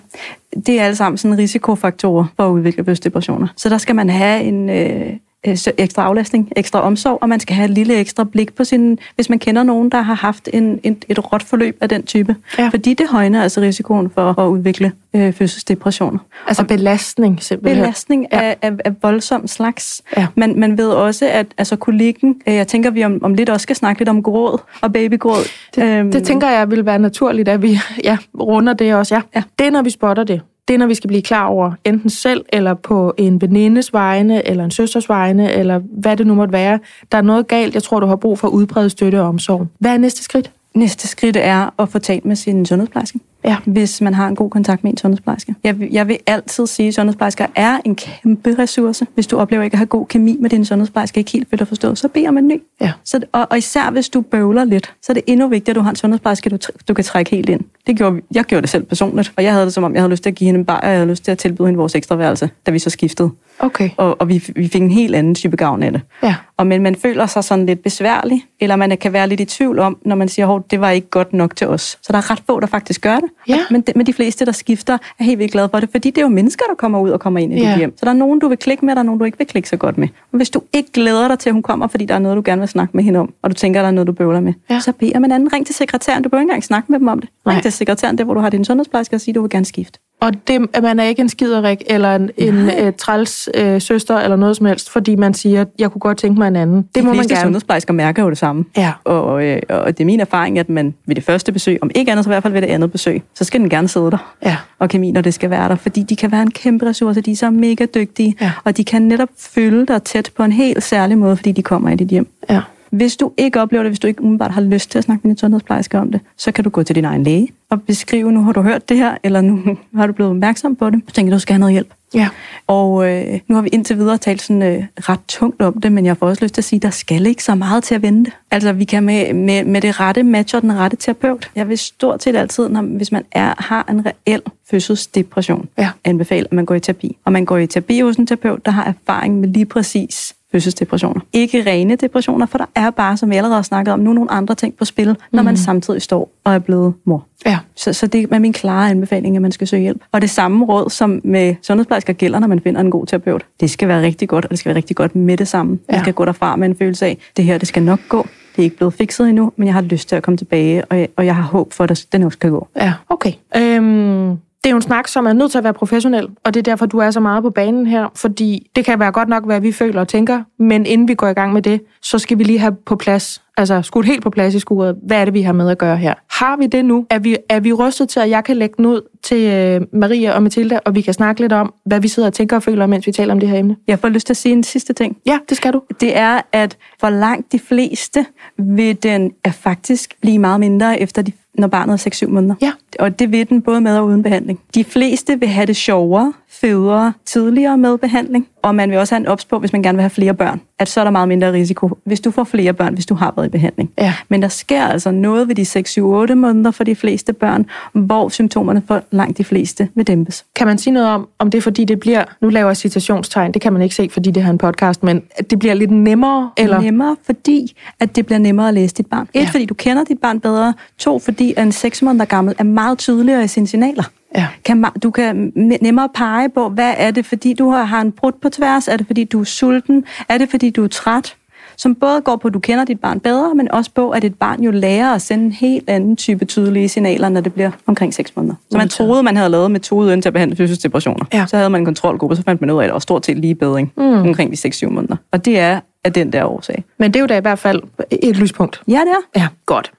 Det er alle sammen sådan risikofaktorer for at udvikle bøsdepressioner. Så der skal man have en øh, ekstra aflastning, ekstra omsorg, og man skal have et lille ekstra blik på sin, hvis man kender nogen, der har haft en, en, et råt forløb af den type. Ja. Fordi det højner altså risikoen for at udvikle øh, fødselsdepressioner. Altså belastning simpelthen. Belastning Ja. af, af, af voldsom slags. Ja. Man, man ved også, at altså, kolikken, øh, jeg tænker, vi om, om lidt også skal snakke lidt om gråd og babygråd. Øhm, Det, det tænker jeg vil være naturligt, at vi ja, runder det også. Ja. Ja. Det er, når vi spotter det. Det er, når vi skal blive klar over, enten selv eller på en venindes vegne, eller en søsters vegne, eller hvad det nu måtte være. Der er noget galt. Jeg tror, du har brug for udbredt støtte og omsorg. Hvad er næste skridt? Næste skridt er at få talt med sin sundhedsplejerske. Ja. Hvis man har en god kontakt med en sundhedsplejerske. Jeg, vil- jeg vil altid sige, at sundhedsplejersker er en kæmpe ressource. Hvis du oplever ikke at have god kemi med din sundhedsplejerske, ikke helt føler forstået, så bed om en ny. Ja. Så, og, og især hvis du bøvler lidt, så er det endnu vigtigere, at du har en sundhedsplejerske, du, du kan trække helt ind. Det gjorde, jeg gjorde det selv personligt, og jeg havde det som om, jeg havde lyst til at give hende en bajer, og jeg havde lyst til at tilbyde hende vores ekstraværelse, da vi så skiftede. Okay. Og, og vi, vi fik en helt anden type gavn af det. Ja. Og men man føler sig sådan lidt besværlig, eller man kan være lidt i tvivl om, når man siger, at det var ikke godt nok til os. Så der er ret få, der faktisk gør det. Ja. Men, de, men de fleste, der skifter, er helt vildt glade for det, fordi det er jo mennesker, der kommer ud og kommer ind i Ja. dit hjem. Så der er nogen, du vil klikke med, og der er nogen, du ikke vil klikke så godt med. Og hvis du ikke glæder dig til, at hun kommer, fordi der er noget, du gerne vil snakke med hende om, og du tænker, der er noget, du bøvler med, Ja. så bed om en anden. Ring til sekretæren. Du behøver ikke engang snakke med dem om det. Ring Nej. til sekretæren, der hvor du har din sundhedsplejerske, og sige, at du vil gerne skifte. Og det, at man er ikke en skiderik eller en, en uh, træls uh, søster eller noget som helst, fordi man siger, jeg kunne godt tænke mig en anden. Det De må man gerne. sundhedsplejersker mærker jo det samme. Ja. Og, øh, og det er min erfaring, at man ved det første besøg, om ikke andet, så i hvert fald ved det andet besøg, så skal den gerne sidde der. Ja. Og kemi, når det skal være der. Fordi de kan være en kæmpe ressource, de er så mega dygtige. Ja. Og de kan netop følge dig tæt på en helt særlig måde, fordi de kommer i dit hjem. Ja. Hvis du ikke oplever det, hvis du ikke umiddelbart har lyst til at snakke med din sundhedsplejerske om det, så kan du gå til din egen læge og beskrive, nu har du hørt det her, eller nu har du blevet opmærksom på det. Så tænker du, skal have noget hjælp. Ja. Og øh, nu har vi indtil videre talt sådan, øh, ret tungt om det, men jeg får også lyst til at sige, der skal ikke så meget til at vente. Altså, vi kan med, med, med det rette matche og den rette terapeut. Jeg vil stort set altid, når, hvis man er, har en reel fødselsdepression, Ja. anbefale, at man går i terapi. Og man går i terapi hos en terapeut, der har erfaring med lige præcis fødselsdepressioner. Ikke rene depressioner, for der er bare, som vi allerede har snakket om, nu nogle andre ting på spil, når man samtidig står og er blevet mor. Ja. Så, så det er min klare anbefaling, at man skal søge hjælp. Og det samme råd, som med sundhedsplejersker gælder, når man finder en god terapeut. Det skal være rigtig godt, og det skal være rigtig godt med det samme. Man Ja. skal gå derfra med en følelse af, det her, det skal nok gå. Det er ikke blevet fikset endnu, men jeg har lyst til at komme tilbage, og jeg, og jeg har håb for, at den også skal gå. Ja, okay. Øhm, det er jo en snak, som er nødt til at være professionel, og det er derfor, du er så meget på banen her, fordi det kan være godt nok, hvad vi føler og tænker, men inden vi går i gang med det, så skal vi lige have på plads, altså skudt helt på plads i skuret, hvad er det, vi har med at gøre her? Har vi det nu? Er vi, er vi rustet til, at jeg kan lægge den ud til øh, Maria og Mathilda, og vi kan snakke lidt om, hvad vi sidder og tænker og føler, mens vi taler om det her emne? Jeg får lyst til at sige en sidste ting. Ja, det skal du. det er, at for langt de fleste vil den er faktisk blive meget mindre efter de, når barnet er 6-7 måneder. Ja. Og det vil den både med og uden behandling. De fleste vil have det sjovere, federe, tidligere med behandling. Og man vil også have en ops på, hvis man gerne vil have flere børn, at så er der meget mindre risiko, hvis du får flere børn, hvis du har været i behandling. Ja. Men der sker altså noget ved de 6-7-8 måneder for de fleste børn, hvor symptomerne for langt de fleste vil dæmpes. Kan man sige noget om, om det er fordi, det bliver, nu laver jeg citationstegn, det kan man ikke se, fordi det her er en podcast, men at det bliver lidt nemmere, eller? Nemmere, fordi at det bliver nemmere at læse dit barn. Et, Ja. ja. fordi du kender dit barn bedre. To, fordi at en 6 måneder gammel er meget tydeligere i sine signaler. Ja. Kan, du kan ne- nemmere pege på, hvad er det, fordi du har, en brud på tværs? Er det, fordi du er sulten? Er det, fordi du er træt? Som både går på, at du kender dit barn bedre, men også på, at et barn jo lærer at sende en helt anden type tydelige signaler, når det bliver omkring 6 måneder. Så man troede, man havde lavet metoden til at behandle fødselsdepressioner. Ja. Så havde man en kontrolgruppe, så fandt man ud af, at der var stort set lige bedring mm. omkring de 6-7 måneder. Og det er af den der årsag. Men det er jo da i hvert fald et lyspunkt. Ja, det er. Ja, godt.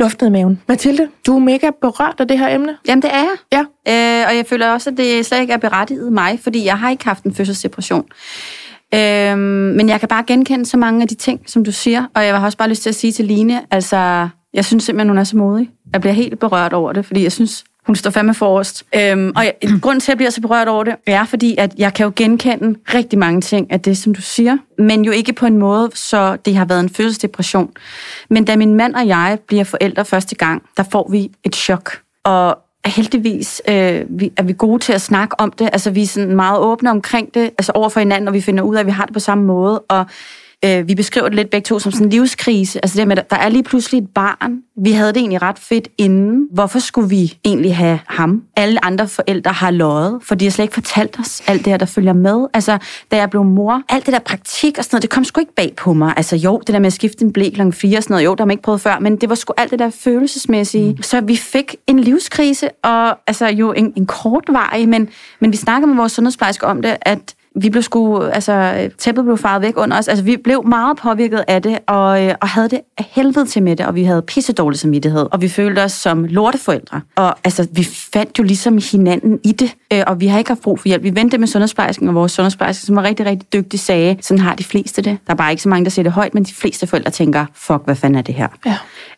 Luft ned maven. Mathilde, du er mega berørt af det her emne. Jamen, det er jeg. Ja. Øh, og jeg føler også, at det slet ikke er berettiget mig, fordi jeg har ikke haft en fødselsdepression. Øhm, men jeg kan bare genkende så mange af de ting, som du siger. Og jeg har også bare lyst til at sige til Line, altså, jeg synes simpelthen, hun er så modig. Jeg bliver helt berørt over det, fordi jeg synes, hun står fandme forrest. Øhm, og jeg, grunden til, at jeg bliver så berørt over det, er fordi, at jeg kan jo genkende rigtig mange ting af det, som du siger. Men jo ikke på en måde, så det har været en fødselsdepression. Men da min mand og jeg bliver forældre første gang, der får vi et chok. Og heldigvis øh, vi, er vi gode til at snakke om det. Altså, vi er sådan meget åbne omkring det, altså over for hinanden, og vi finder ud af, at vi har det på samme måde. Og øh, vi beskriver det lidt begge to som sådan en livskrise. Altså det med, der er lige pludselig et barn. Vi havde det egentlig ret fedt inden. Hvorfor skulle vi egentlig have ham? Alle andre forældre har løjet, for de har slet ikke fortalt os alt det her, der følger med. Altså, da jeg blev mor, alt det der praktik og sådan noget, det kom sgu ikke bag på mig. Altså jo, det der med at skifte en blæ klokken 4 og sådan noget, jo, der har man ikke prøvet før, men det var sgu alt det der følelsesmæssige. Mm. Så vi fik en livskrise, og altså jo en, en kortvarig, men, men vi snakkede med vores sundhedsplejerske om det, at vi blev sgu, altså tæppet blev faret væk under os. Altså vi blev meget påvirket af det, og, øh, og havde det af helvede til med det, og vi havde pisse dårlig samvittighed, og vi følte os som lorteforældre. Og altså, vi fandt jo ligesom hinanden i det, øh, og vi har ikke haft brug for hjælp. Vi vendte med sundhedsplejersken, og vores sundhedsplejerske, som var rigtig, rigtig dygtig, sagde, sådan har de fleste det. Der er bare ikke så mange, der siger det højt, men de fleste forældre tænker, fuck, hvad fanden er det her? Ja.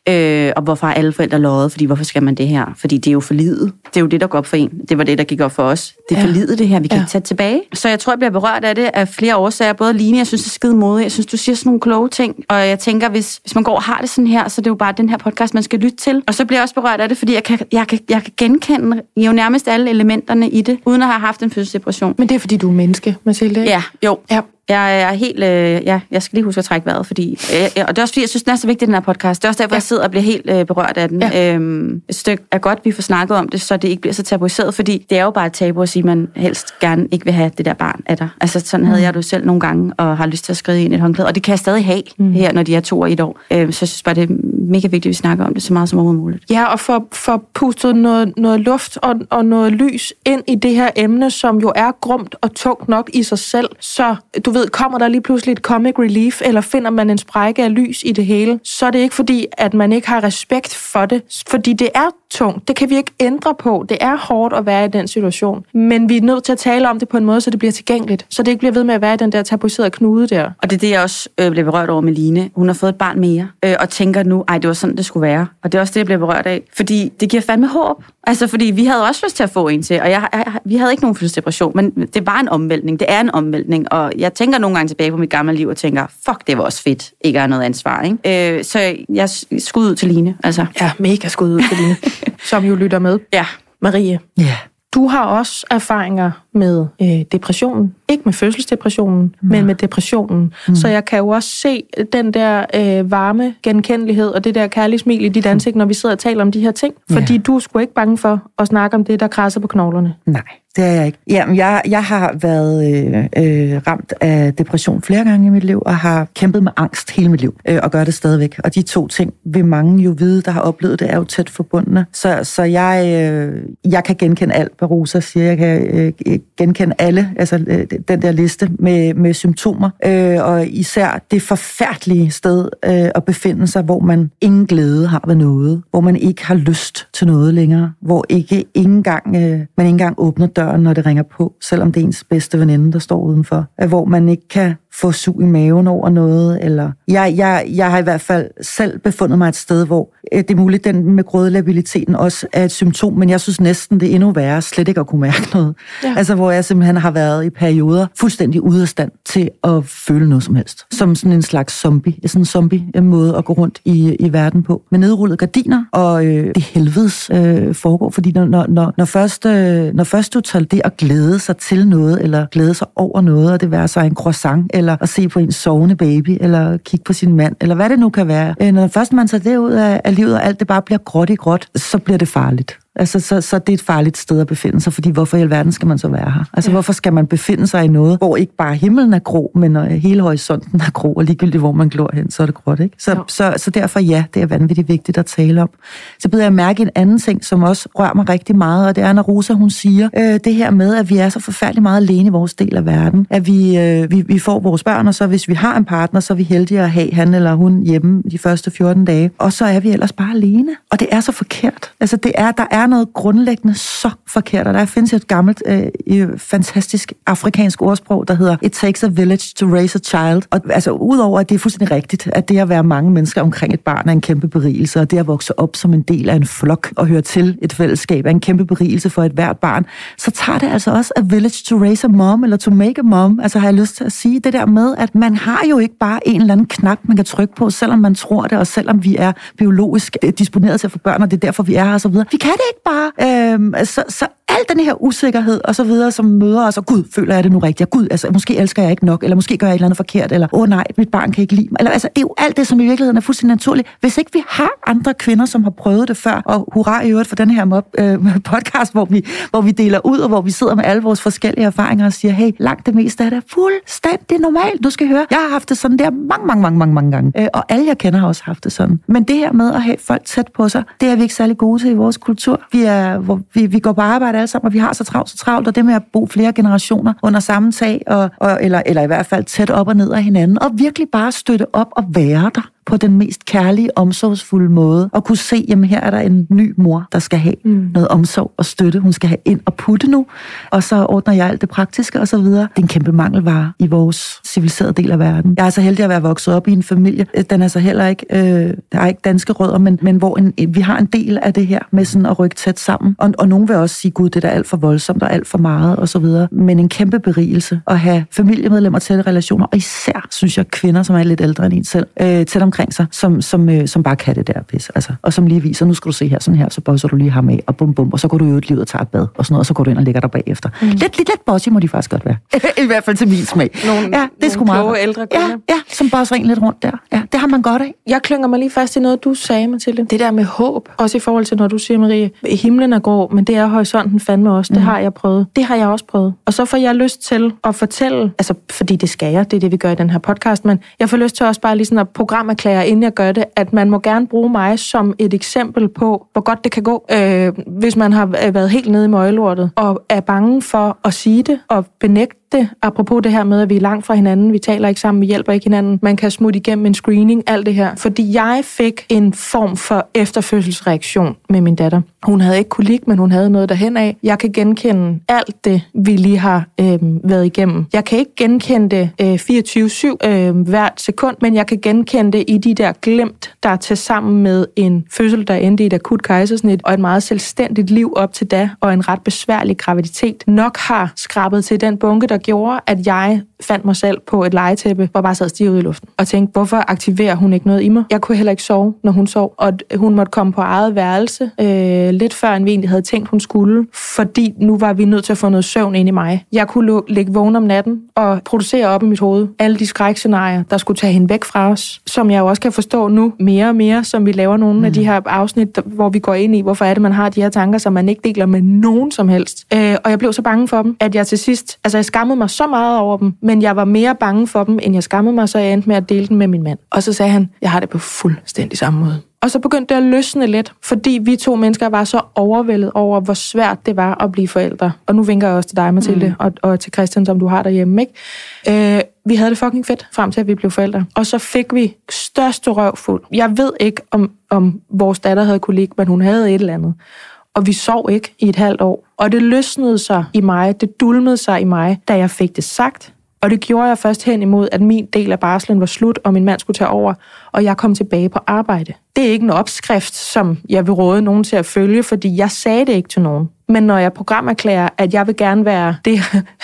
Øh, og hvorfor er alle forældre løjet? Fordi hvorfor skal man det her? Fordi det er jo for livet. Det er jo det, der går op for en. Det var det, der gik op for os. Det er Ja. for livet, det her. Vi kan Ja. ikke tage tilbage. Så jeg tror, bliver berørt af det af flere årsager. Både Line, jeg synes, det er skide modigt. Jeg synes, du siger sådan nogle kloge ting. Og jeg tænker, hvis, hvis man går og har det sådan her, så er det jo bare den her podcast, man skal lytte til. Og så bliver jeg også berørt af det, fordi jeg kan, jeg kan, jeg kan genkende jo nærmest alle elementerne i det, uden at have haft en fødselsdepression. Men det er, fordi du er menneske, Mathilde. ikke? Ja, jo. Ja. Jeg er helt... Øh, ja, jeg skal lige huske at trække vejret, fordi... Øh, og det er også fordi, jeg synes, den er så vigtig, den her podcast. Det er også derfor, ja. jeg sidder og bliver helt øh, berørt af den. Ja. Øhm, et stykke er godt, vi får snakket om det, så det ikke bliver så tabuiseret, fordi det er jo bare et tabu at sige, at man helst gerne ikke vil have det der barn af dig. Altså, sådan havde mm. jeg det selv nogle gange, og har lyst til at skrive ind i et håndklæde. Og det kan jeg stadig have mm. her, når de er to og et år. Øhm, så jeg synes bare, det er mega vigtigt, at vi snakker om det så meget som overhovedet muligt. Ja, og for, for pustet noget, noget luft og, og noget lys ind i det her emne, som jo er grumt og tungt nok i sig selv. Så du ved, kommer der lige pludselig et comic relief, eller finder man en sprække af lys i det hele, så er det ikke fordi, at man ikke har respekt for det. Fordi det er tungt. Det kan vi ikke ændre på. Det er hårdt at være i den situation. Men vi er nødt til at tale om det på en måde, så det bliver tilgængeligt. Så det ikke bliver ved med at være i den der tabuiserede knude der. Og det er det, jeg også øh, blev berørt over med Line. Hun har fået et barn mere, øh, og tænker nu, ej, det var sådan, det skulle være. Og det er også det, jeg bliver berørt af. Fordi det giver fandme håb. Altså, fordi vi havde også lyst til at få en til, og jeg, jeg, vi havde ikke nogen fødselsdepression, men det var en omvæltning. Det er en omvæltning, og jeg tænker nogle gange tilbage på mit gamle liv og tænker, fuck, det var også fedt, ikke at have noget ansvar. Ikke? Øh, så jeg skud ud til Line. Altså. Ja, mega skud ud til Line, som jo lytter med. Ja. Marie. Ja. Du har også erfaringer med øh, depressionen. Ikke med fødselsdepressionen, ja. men med depressionen. Mm. Så jeg kan jo også se den der øh, varme genkendelighed og det der kærlige smil i dit ansigt, når vi sidder og taler om de her ting. Fordi ja. du er sgu ikke bange for at snakke om det, der krasser på knoglerne. Nej. Det er jeg ikke. Jamen, jeg, jeg har været øh, øh, ramt af depression flere gange i mit liv, og har kæmpet med angst hele mit liv, øh, og gør det stadigvæk. Og de to ting vil mange jo vide, der har oplevet det, er jo tæt forbundne. Så, så jeg, øh, jeg kan genkende alt, hvad Rosa siger. Jeg kan øh, genkende alle, altså øh, den der liste med, med symptomer. Øh, og især det forfærdelige sted øh, at befinde sig, hvor man ingen glæde har ved noget, hvor man ikke har lyst til noget længere, hvor ikke, engang, øh, man ikke engang åbner døren, når det ringer på, selvom det er ens bedste veninde, der står udenfor. Øh, hvor man ikke kan få sug i maven over noget. Eller jeg, jeg, jeg har i hvert fald selv befundet mig et sted, hvor øh, det er muligt, den med grødelabiliteten også er et symptom, men jeg synes næsten, det er endnu værre slet ikke at kunne mærke noget. Ja. Altså, hvor jeg simpelthen har været i perioder fuldstændig ude af stand til at føle noget som helst. Som sådan en slags zombie. Sådan en zombie-måde at gå rundt i, i verden på. Med nedrullede gardiner, og øh, det helvedes øh, foregår, fordi når, når, når, når, først, øh, når først du tager det at glæde sig til noget, eller glæde sig over noget, og det være sig en croissant, eller at se på en sovende baby, eller kigge på sin mand, eller hvad det nu kan være. Øh, når først man tager det ud af, af livet, og alt det bare bliver gråt i gråt, så bliver det farligt. Altså, så, så det er et farligt sted at befinde sig, fordi hvorfor i alverden skal man så være her? Altså, ja. hvorfor skal man befinde sig i noget, hvor ikke bare himlen er grå, men øh, hele horisonten er grå, og ligegyldigt hvor man glor hen, så er det gråt, ikke? Så, så, så, så derfor ja, det er vanvittigt vigtigt at tale om. Så beder jeg mærke en anden ting, som også rører mig rigtig meget, og det er, når Rosa hun siger, øh, det her med, at vi er så forfærdeligt meget alene i vores del af verden. At vi, øh, vi, vi får vores børn, og så hvis vi har en partner, så er vi heldige at have han eller hun hjemme de første 14 dage. Og så er vi ellers bare alene. Og det er så forkert. Altså, det er, der er noget grundlæggende så forkert. Og der findes et gammelt, øh, fantastisk afrikansk ordsprog, der hedder It takes a village to raise a child. Og altså, udover at det er fuldstændig rigtigt, at det at være mange mennesker omkring et barn er en kæmpe berigelse, og det at vokse op som en del af en flok og høre til et fællesskab er en kæmpe berigelse for et hvert barn, så tager det altså også a village to raise a mom, eller to make a mom. Altså har jeg lyst til at sige det der med, at man har jo ikke bare en eller anden knap, man kan trykke på, selvom man tror det, og selvom vi er biologisk øh, disponeret til at få børn, og det er derfor, vi er her og så videre. Vi kan det ikke bare Øh, så, så al den her usikkerhed og så videre, som møder os, og gud, føler jeg det nu rigtigt, gud, altså, måske elsker jeg ikke nok, eller måske gør jeg et eller andet forkert, eller åh oh, nej, mit barn kan ikke lide mig. Eller, altså, det er jo alt det, som i virkeligheden er fuldstændig naturligt. Hvis ikke vi har andre kvinder, som har prøvet det før, og hurra i øvrigt for den her mob, øh, podcast, hvor vi, hvor vi deler ud, og hvor vi sidder med alle vores forskellige erfaringer og siger, hey, langt det meste er det fuldstændig normalt. Du skal høre, jeg har haft det sådan der mange, mange, mange, mange, mange gange. Øh, og alle jeg kender har også haft det sådan. Men det her med at have folk tæt på sig, det er vi ikke særlig gode til i vores kultur. Vi, er, hvor vi, vi går på arbejde alle sammen, og vi har så travlt, så travlt, og det med at bo flere generationer under samme tag, og, og, eller, eller i hvert fald tæt op og ned af hinanden, og virkelig bare støtte op og være der på den mest kærlige, omsorgsfulde måde, og kunne se, jamen her er der en ny mor, der skal have mm. noget omsorg og støtte. Hun skal have ind og putte nu, og så ordner jeg alt det praktiske og så videre. Det er en kæmpe mangelvare i vores civiliserede del af verden. Jeg er så heldig at være vokset op i en familie. Den er så heller ikke, øh, der er ikke danske rødder, men, men hvor en, vi har en del af det her med sådan at rykke tæt sammen. Og, og nogen vil også sige, gud, det er alt for voldsomt og alt for meget og så videre. Men en kæmpe berigelse at have familiemedlemmer, tætte relationer, og især, synes jeg, kvinder, som er lidt ældre end en selv, øh, tæt omkring sig, som, som, øh, som bare kan det der pis. Altså, og som lige viser, nu skal du se her, sådan her, så bosser du lige ham af, og bum bum, og så går du ud i ud og tager et bad, og sådan noget, og så går du ind og ligger der bagefter. Mm. Lidt, lidt, lidt bossy må de faktisk godt være. I hvert fald til min smag. Nogle, ja, det er sgu meget kloge ældre Ja, kvinder. ja, som bosser en lidt rundt der. Ja, det har man godt af. Jeg klynger mig lige fast i noget, du sagde, Mathilde. Det der med håb, også i forhold til, når du siger, Marie, himlen er grå, men det er horisonten fandme også. Det har jeg prøvet. Det har jeg også prøvet. Og så får jeg lyst til at fortælle, altså fordi det skal jeg, det er det, vi gør i den her podcast, men jeg får lyst til også bare lige sådan at programerklære, inden jeg gør det, at man må gerne bruge mig som et eksempel på, hvor godt det kan gå, øh, hvis man har øh, været helt nede i møgelortet og er bange for at sige det, og benægte det, apropos det her med, at vi er langt fra hinanden, vi taler ikke sammen, vi hjælper ikke hinanden, man kan smutte igennem en screening, alt det her. Fordi jeg fik en form for efterfødselsreaktion med min datter. Hun havde ikke kolik, men hun havde noget derhen af. Jeg kan genkende alt det, vi lige har øh, været igennem. Jeg kan ikke genkende det øh, 24-7 øh, hvert sekund, men jeg kan genkende det i de der glemt, der er til sammen med en fødsel, der endte i et akut kejsersnit, og et meget selvstændigt liv op til da, og en ret besværlig graviditet, nok har skrabet til den bunke, der gjorde, at jeg fandt mig selv på et legetæppe, hvor jeg bare sad stiv i luften, og tænkte, hvorfor aktiverer hun ikke noget i mig? Jeg kunne heller ikke sove, når hun sov, og hun måtte komme på eget værelse øh, lidt før, end vi egentlig havde tænkt, hun skulle, fordi nu var vi nødt til at få noget søvn ind i mig. Jeg kunne lu- ligge vågen om natten og producere op i mit hoved alle de skrækscenarier, der skulle tage hende væk fra os, som jeg jo også kan forstå nu mere og mere, som vi laver nogle mm. af de her afsnit, hvor vi går ind i, hvorfor er det, man har de her tanker, som man ikke deler med nogen som helst. Øh, og jeg blev så bange for dem, at jeg til sidst, altså jeg skammede mig så meget over dem, men jeg var mere bange for dem, end jeg skammede mig, så jeg endte med at dele den med min mand. Og så sagde han, jeg har det på fuldstændig samme måde. Og så begyndte det at løsne lidt, fordi vi to mennesker var så overvældet over, hvor svært det var at blive forældre. Og nu vinker jeg også til dig, Mathilde, mm. og, og til Christian, som du har derhjemme. Ikke? Øh, vi havde det fucking fedt, frem til at vi blev forældre. Og så fik vi største røvfuld. Jeg ved ikke, om, om vores datter havde kunne ligge, men hun havde et eller andet. Og vi sov ikke i et halvt år. Og det løsnede sig i mig, det dulmede sig i mig, da jeg fik det sagt. Og det gjorde jeg først hen imod, at min del af barslen var slut, og min mand skulle tage over, og jeg kom tilbage på arbejde. Det er ikke en opskrift, som jeg vil råde nogen til at følge, fordi jeg sagde det ikke til nogen. Men når jeg programerklærer, at jeg vil gerne være det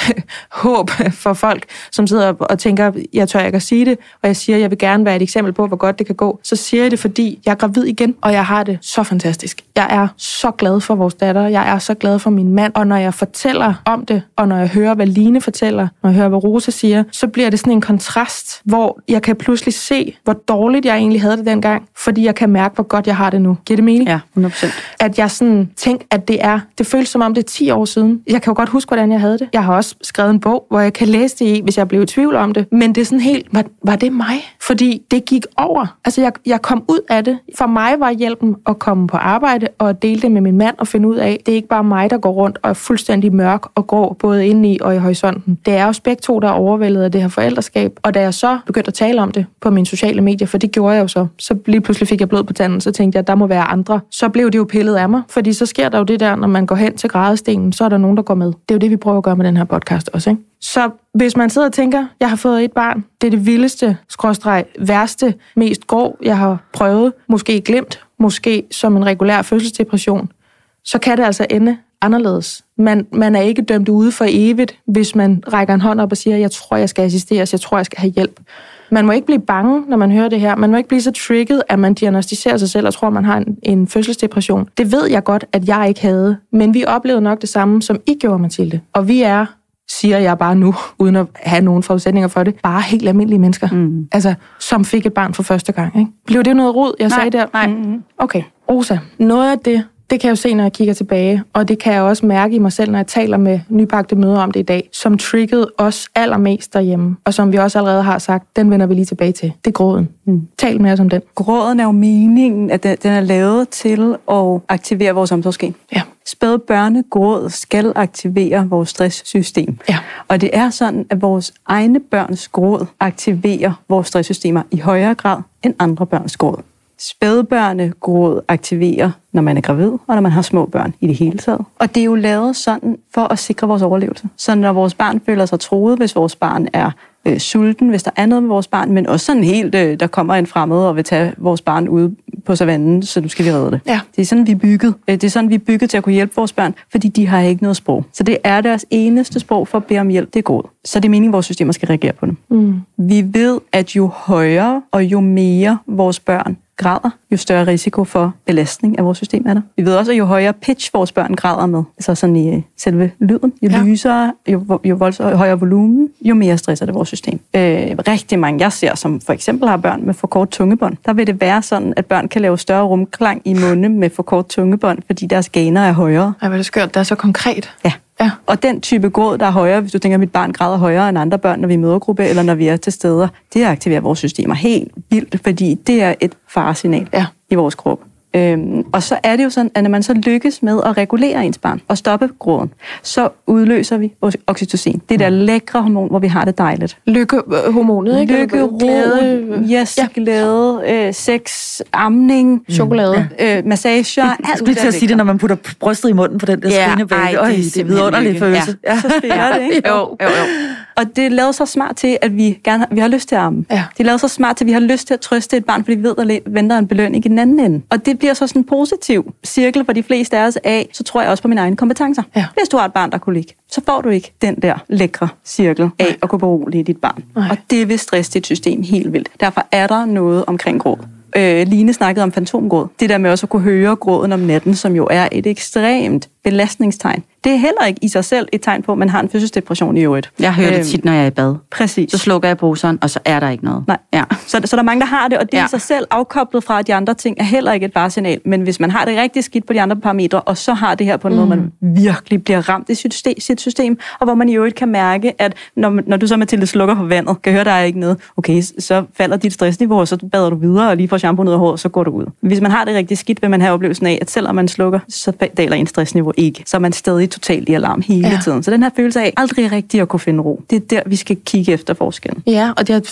håb for folk, som sidder og tænker, jeg tør ikke at sige det, og jeg siger, jeg vil gerne være et eksempel på, hvor godt det kan gå, så siger jeg det, fordi jeg er gravid igen, og jeg har det så fantastisk. Jeg er så glad for vores datter, jeg er så glad for min mand, og når jeg fortæller om det, og når jeg hører, hvad Line fortæller, når jeg hører, hvad Rosa siger, så bliver det sådan en kontrast, hvor jeg kan pludselig se, hvor dårligt jeg egentlig havde det dengang, fordi jeg kan mærke, hvor godt jeg har det nu. Giver det mening? Ja, 100%. at jeg sådan tænkte, at det er, det føles som om det er 10 år siden. Jeg kan jo godt huske, hvordan jeg havde det. Jeg har også skrevet en bog, hvor jeg kan læse det i, hvis jeg blev i tvivl om det. Men det er sådan helt, var, var det mig? Fordi det gik over. Altså, jeg, jeg kom ud af det. For mig var hjælpen at komme på arbejde og dele det med min mand og finde ud af, det er ikke bare mig, der går rundt og er fuldstændig mørk og grå, både indeni og i horisonten. Det er også begge to, der er overvældet af det her forældreskab. Og da jeg så begyndte at tale om det på mine sociale medier, for det gjorde jeg jo så, så lige pludselig fik jeg blod på tanden, så tænkte jeg, at der må være andre. Så blev det jo pillet af mig, fordi så sker der jo det der, når man går hen til grædestenen, så er der nogen, der går med. Det er jo det, vi prøver at gøre med den her podcast også, ikke? Så hvis man sidder og tænker, jeg har fået et barn, det er det vildeste, skråstreg, værste, mest grå, jeg har prøvet, måske glemt, måske som en regulær fødselsdepression, så kan det altså ende anderledes. Man, man er ikke dømt ude for evigt, hvis man rækker en hånd op og siger, jeg tror, jeg skal assisteres, jeg tror, jeg skal have hjælp. Man må ikke blive bange, når man hører det her. Man må ikke blive så trigget, at man diagnostiserer sig selv og tror, man har en, en fødselsdepression. Det ved jeg godt, at jeg ikke havde. Men vi oplevede nok det samme, som I gjorde, Mathilde. Og vi er siger jeg bare nu, uden at have nogen forudsætninger for det, bare helt almindelige mennesker, mm. altså, som fik et barn for første gang. Ikke? Blev det noget rod, jeg Nej, sagde der? nej. Okay. Rosa, noget af det, det kan jeg jo se, når jeg kigger tilbage, og det kan jeg også mærke i mig selv, når jeg taler med nybagte møder om det i dag, som triggede os allermest derhjemme, og som vi også allerede har sagt, den vender vi lige tilbage til. Det er gråden. Mm. Tal med os om den. Gråden er jo meningen, at den, den er lavet til at aktivere vores omsorgsgen. Ja. Spæde børnegråd skal aktivere vores stresssystem. Ja. Og det er sådan, at vores egne børns gråd aktiverer vores stresssystemer i højere grad end andre børns gråd. Spædbørnegråd aktiverer, når man er gravid, og når man har små børn i det hele taget. Og det er jo lavet sådan for at sikre vores overlevelse. Så når vores barn føler sig troet, hvis vores barn er øh, sulten, hvis der er noget med vores barn, men også sådan helt, øh, der kommer en fremmed og vil tage vores barn ude på savannen, så nu skal vi redde det. Ja. Det er sådan, vi er bygget. Øh, Det er sådan, vi er bygget til at kunne hjælpe vores børn, fordi de har ikke noget sprog. Så det er deres eneste sprog for at bede om hjælp, det er gråd. Så det er meningen, at vores systemer skal reagere på dem. Mm. Vi ved, at jo højere og jo mere vores børn græder, jo større risiko for belastning af vores system er der. Vi ved også, at jo højere pitch vores børn græder med, altså sådan i øh, selve lyden, jo Ja. lysere, jo, jo voldsomt, højere volumen, jo mere stresser det vores system. Øh, rigtig mange, jeg ser, som for eksempel har børn med for kort tungebånd, der vil det være sådan, at børn kan lave større rumklang i munde med for kort tungebånd, fordi deres gainer er højere. Ej, hvor er det skørt. Det er så konkret. Ja. Ja. Og den type gråd, der er højere, hvis du tænker, at mit barn græder højere end andre børn, når vi er i mødergruppe, eller når vi er til steder, det aktiverer vores systemer helt vildt, fordi det er et faresignal Ja. i vores krop. Øhm, og så er det jo sådan, at når man så lykkes med at regulere ens barn og stoppe gråden, så udløser vi vores oxytocin. Det der lækre hormon, hvor vi har det dejligt. Lykkehormonet, ikke? Lykke, glæde, ro, yes, Ja. ja. glæde, øh, sex, amning, chokolade. øh, massager, Jeg alt skulle lige til at sige det, når man putter brystet i munden på den der Ja, skrigende baby. ej, det er Øj, det er simpelthen vidunderlig lykke. følelse. Ja. så spiller det, ikke? Jo, jo, jo. Og det er lavet så smart til, at vi gerne har, vi har lyst til at amme. Ja. Det er lavet så smart til, at vi har lyst til at trøste et barn, fordi vi ved, at der venter en belønning i den anden ende. Og det bliver så sådan en positiv cirkel for de fleste af os af, så tror jeg også på mine egne kompetencer. Ja. Hvis du har et barn, der kunne ligge, så får du ikke den der lækre cirkel af at kunne berolige dit barn. Nej. Og det vil stresse dit system helt vildt. Derfor er der noget omkring gråd. Øh, Line snakkede om fantomgråd. Det der med også at kunne høre gråden om natten, som jo er et ekstremt belastningstegn. Det er heller ikke i sig selv et tegn på, at man har en fødselsdepression i øvrigt. Jeg hører det Øhm, tit, når jeg er i bad. Præcis. Så slukker jeg bruseren, og så er der ikke noget. Nej. Ja. Så, så der er mange, der har det, og det ja. I sig selv afkoblet fra, de andre ting er heller ikke et varesignal. Men hvis man har det rigtig skidt på de andre parametre, og så har det her på en mm. måde, man virkelig bliver ramt i sit system, sit system, og hvor man i øvrigt kan mærke, at når, når du så Mathilde slukker for vandet, kan høre, der er ikke noget, okay, så falder dit stressniveau, og så bader du videre, og lige får shampoo ned af håret, så går du ud. Hvis man har det rigtig skidt, vil man have oplevelsen af, at selvom man slukker, så daler ens stressniveau ikke. Så er man stadig totalt i alarm hele Ja. tiden. Så den her følelse af aldrig rigtig at kunne finde ro, det er der, vi skal kigge efter forskellen. Ja, og det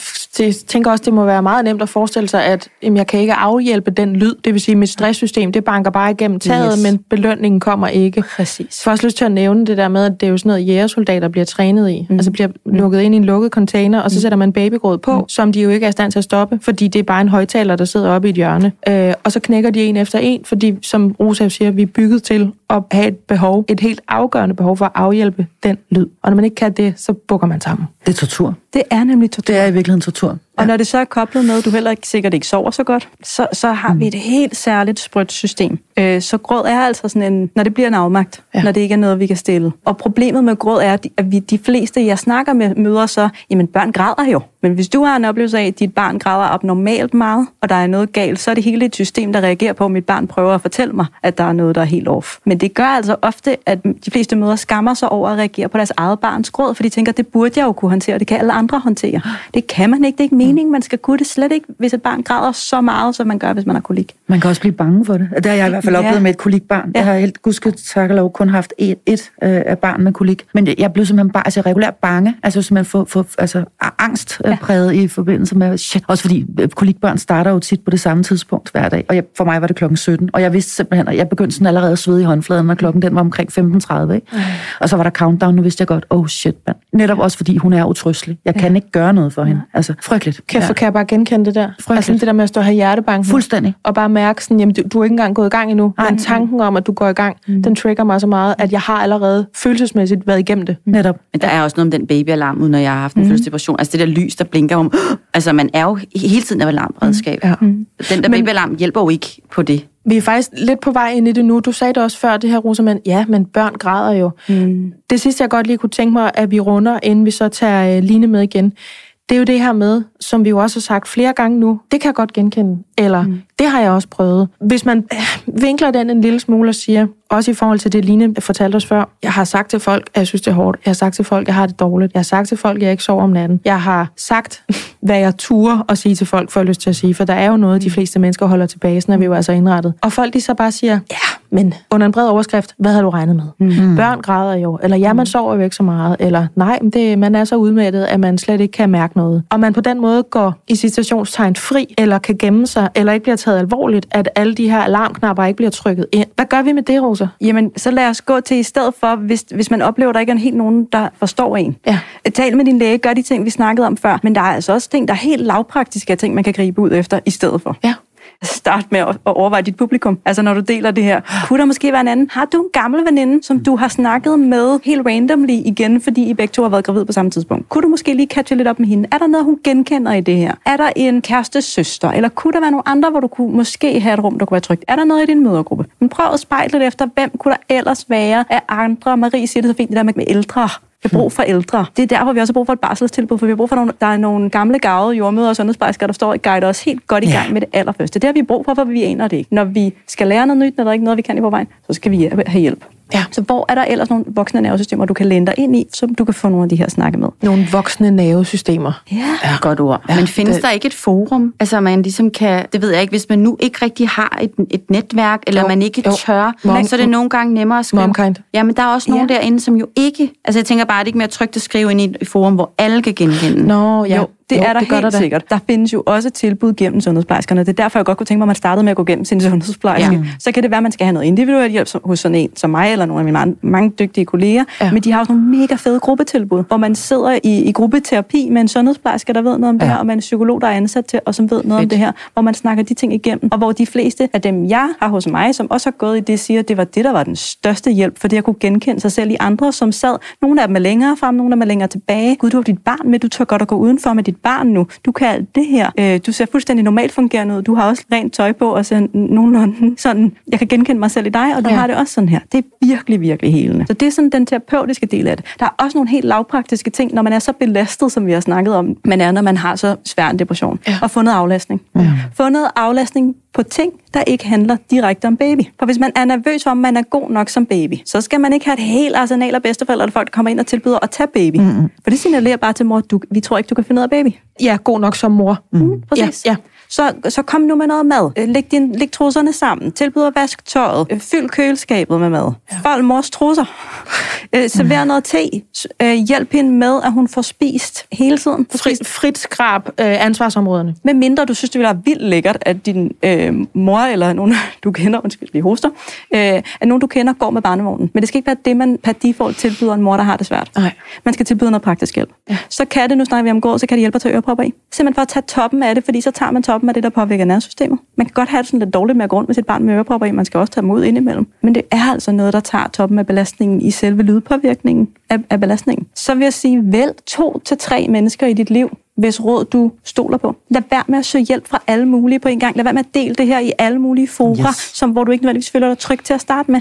tænker også, det må være meget nemt at forestille sig, at jamen, jeg kan ikke afhjælpe den lyd. Det vil sige, at mit stresssystem, det banker bare igennem taget, yes. Men belønningen kommer ikke. Præcis. Jeg også lyst til at nævne det der med, at det er jo sådan noget, jægersoldater bliver trænet i. Mm. Altså bliver lukket ind i en lukket container, og så sætter man babygråd på, mm. som de jo ikke er i stand til at stoppe, fordi det er bare en højtaler, der sidder oppe i et hjørne. Øh, og så knækker de en efter en, fordi, som Rosa siger, vi er bygget til at have et behov, et helt afgørende behov for at afhjælpe den lyd. Og når man ikke kan det, så bukker man sammen. Det er tortur. Det er nemlig tortur. Det er i virkeligheden tortur. Og når det så er koblet med, at du heller ikke sikkert ikke sover så godt, så, så har Mm. vi et helt særligt sprødt system. Øh, så gråd er altså sådan en, når det bliver en afmagt, Ja. ja. når det ikke er noget, vi kan stille. Og problemet med gråd er, at vi, de fleste, jeg snakker med, møder så, jamen børn græder jo. Men hvis du har en oplevelse af, at dit barn græder abnormalt meget, og der er noget galt, så er det hele et system, der reagerer på, at mit barn prøver at fortælle mig, at der er noget, der er helt off. Men det gør altså ofte, at de fleste mødre skammer sig over at reagere på deres eget barns gråd, for de tænker, det burde jeg jo kunne håndtere, det kan alle andre håndtere. Det kan man ikke, det er ikke meningen, man skal kunne det slet ikke, hvis et barn græder så meget, som man gør, hvis man har kolik. Man kan også blive bange for det. Det har jeg i hvert fald Ja. oplevet med et kolikbarn. Ja. Jeg har helt gudske tak og lov kun haft et, et øh, barn med kolik. Men jeg blev simpelthen bare altså, regulært bange. Altså simpelthen for, for altså, angst ja. præget i forbindelse med shit. Også fordi øh, kolikbørn starter jo tit på det samme tidspunkt hver dag. Og jeg, for mig var det klokken 17. Og jeg vidste simpelthen, at jeg begyndte sådan allerede at svede i håndfladen, når klokken den var omkring 15.30. Ikke? Og så var der countdown. Nu vidste jeg godt, oh shit, mand. Netop også fordi hun er utrystelig. Jeg kan ikke gøre noget for hende. Altså frygteligt. Kan, ja. kan jeg bare genkende det der? Frygteligt. Altså det der med at stå og have hjertebanken. Fuldstændig. Og bare mærke sådan, jamen du, du er ikke engang gået i gang endnu. Nej. Men tanken om, at du går i gang, mm. den trigger mig så meget, at jeg har allerede følelsesmæssigt været igennem det. Netop. Men der er også noget om den babyalarm, når jeg har haft en mm. fødselsdepression. Altså det der lys, der blinker om... Altså man er jo hele tiden af alarmredskab. Ja. Den der babyalarm hjælper jo ikke på det. Vi er faktisk lidt på vej ind i det nu. Du sagde det også før, det her, Rosamund. Ja, men børn græder jo. Mm. Det sidste, jeg godt lige kunne tænke mig, at vi runder, inden vi så tager uh, Line med igen, det er jo det her med, som vi jo også har sagt flere gange nu, det kan jeg godt genkende, eller mm. Det har jeg også prøvet. Hvis man øh, vinkler den en lille smule og siger, også i forhold til det, Line fortalte os før, jeg har sagt til folk, at jeg synes, det er hårdt. Jeg har sagt til folk, at jeg har det dårligt. Jeg har sagt til folk, at jeg ikke sover om natten. Jeg har sagt, hvad jeg turer at sige til folk, får jeg lyst til at sige, for der er jo noget, de fleste mennesker holder tilbage, sådan er vi jo altså indrettet. Og folk de så bare siger, ja, men under en bred overskrift, hvad havde du regnet med? Mm. Børn græder jo, eller ja, man sover jo ikke så meget, eller nej, det, man er så udmattet, at man slet ikke kan mærke noget. Og man på den måde går i citationstegn fri, eller kan gemme sig, eller ikke bliver taget alvorligt, at alle de her alarmknapper ikke bliver trykket ind. Hvad gør vi med det, Rosa? Jamen, så lad os gå til i stedet for, hvis, hvis man oplever, at der ikke er helt nogen, der forstår en. Ja. Tal med din læge, gør de ting, vi snakkede om før, men der er altså også ting, der er helt lavpraktiske ting, man kan gribe ud efter i stedet for. Ja starte med at overveje dit publikum. Altså når du deler det her. Kunne der måske være en anden? Har du en gammel veninde, som du har snakket med helt randomly igen, fordi I begge to har været gravid på samme tidspunkt? Kunne du måske lige catche lidt op med hende? Er der noget, hun genkender i det her? Er der en kæreste søster? Eller kunne der være nogle andre, hvor du kunne måske have et rum, der kunne være trygt? Er der noget i din mødergruppe? Men prøv at spejle lidt efter, hvem kunne der ellers være af andre? Marie siger det så fint, det der med, med ældre. Vi har brug for ældre. Det er der, hvor vi også har brug for et barselstilbud, for vi har brug for, nogle, der er nogle gamle gavede jordmøder og sundhedsplejersker, der står og guider os helt godt i gang med det allerførste. Det har vi brug for, for vi aner det ikke. Når vi skal lære noget nyt, når der er ikke noget, vi kan i forvejen, så skal vi have hjælp. Ja. Så hvor er der ellers nogle voksne nervesystemer, du kan læne dig ind i, så du kan få nogle af de her snakke med? Nogle voksne nervesystemer. Ja. Ja. Godt ord. Ja, Men findes det- der ikke et forum? Altså man ligesom kan, det ved jeg ikke, hvis man nu ikke rigtig har et, et netværk, eller Jo, man ikke jo. tør, Mom- så er det nogle gange nemmere at skrive. Momkind. Ja, men der er også nogen Ja. derinde, som jo ikke... Altså jeg tænker bare, det ikke mere trygt at skrive ind i et forum, hvor alle kan genkende. Nå, ja. Jo, det er der det helt der sikkert. Der findes jo også tilbud gennem sundhedsplejerskerne. Det er derfor, jeg godt kunne tænke mig, at man startede med at gå gennem sin sundhedsplejerske. Ja. Så kan det være, at man skal have noget individuel hjælp hos sådan en som mig, eller nogle af mine mange, mange dygtige kolleger. Ja. Men de har også nogle mega fede gruppetilbud, hvor man sidder i, i gruppeterapi med en sundhedsplejerske, der ved noget om det Ja. her, og med en psykolog, der er ansat til, og som ved noget Fedt. om det her, hvor man snakker de ting igennem. Og hvor de fleste af dem, jeg har hos mig, som også har gået i det, siger, at det var det, der var den største hjælp, fordi jeg kunne genkende sig selv i andre, som sad. Nogle af dem er længere frem, nogle af dem er længere tilbage. Gud, du har dit barn med, du tør godt at gå udenfor med dit barn nu. Du kan alt det her. Øh, du ser fuldstændig normalt fungerende ud. Du har også rent tøj på, og ser nogenlunde sådan, jeg kan genkende mig selv i dig, og du Ja. ja. har det også sådan her. Det er virkelig, virkelig helende. Så det er sådan den terapeutiske del af det. Der er også nogle helt lavpraktiske ting, når man er så belastet, som vi har snakket om, man er, når man har så svær en depression. Ja. Og få noget aflastning. Ja. Få noget aflastning på ting, der ikke handler direkte om baby. For hvis man er nervøs for, om man er god nok som baby, så skal man ikke have et helt arsenal af bedsteforældre, eller folk, der kommer ind og tilbyder at tage baby. Mm-hmm. For det signalerer bare til mor, du, vi tror ikke, du kan finde ud af baby. Ja, god nok som mor. Mm. Præcis. Ja, ja. Så, så kom nu med noget mad. Øh, Læg, din, læg trusserne sammen. Tilbyd at vaske tøjet. Øh, Fyld køleskabet med mad. Ja. Fold mors trusser. Øh, server noget te. Øh, hjælp hende med, at hun får spist hele tiden. Får Frit, skrab øh, ansvarsområderne. med mindre du synes, det ville være vildt lækkert, at din øh, mor eller nogen, du kender, undskyld, vi hoster, øh, at nogen, du kender, går med barnevognen. Men det skal ikke være det, man per default tilbyder en mor, der har det svært. Nej. Man skal tilbyde noget praktisk hjælp. Ja. Så kan det, nu snakker vi om går, så kan det hjælpe at tage ørepropper i. Simpelthen for at tage toppen af det, fordi så tager man toppen af det, der påvirker nervesystemet. Man kan godt have det sådan lidt dårligt med at gå rundt med sit barn med ørepropper i. Man skal også tage dem ud indimellem. Men det er altså noget, der tager toppen af belastningen i selve lydpåvirkningen af, af belastningen. Så vil jeg sige, vælg to til tre mennesker i dit liv, hvis råd du stoler på. Lad være med at søge hjælp fra alle mulige på en gang. Lad være med at dele det her i alle mulige fora, yes. som, hvor du ikke nødvendigvis føler dig tryg til at starte med.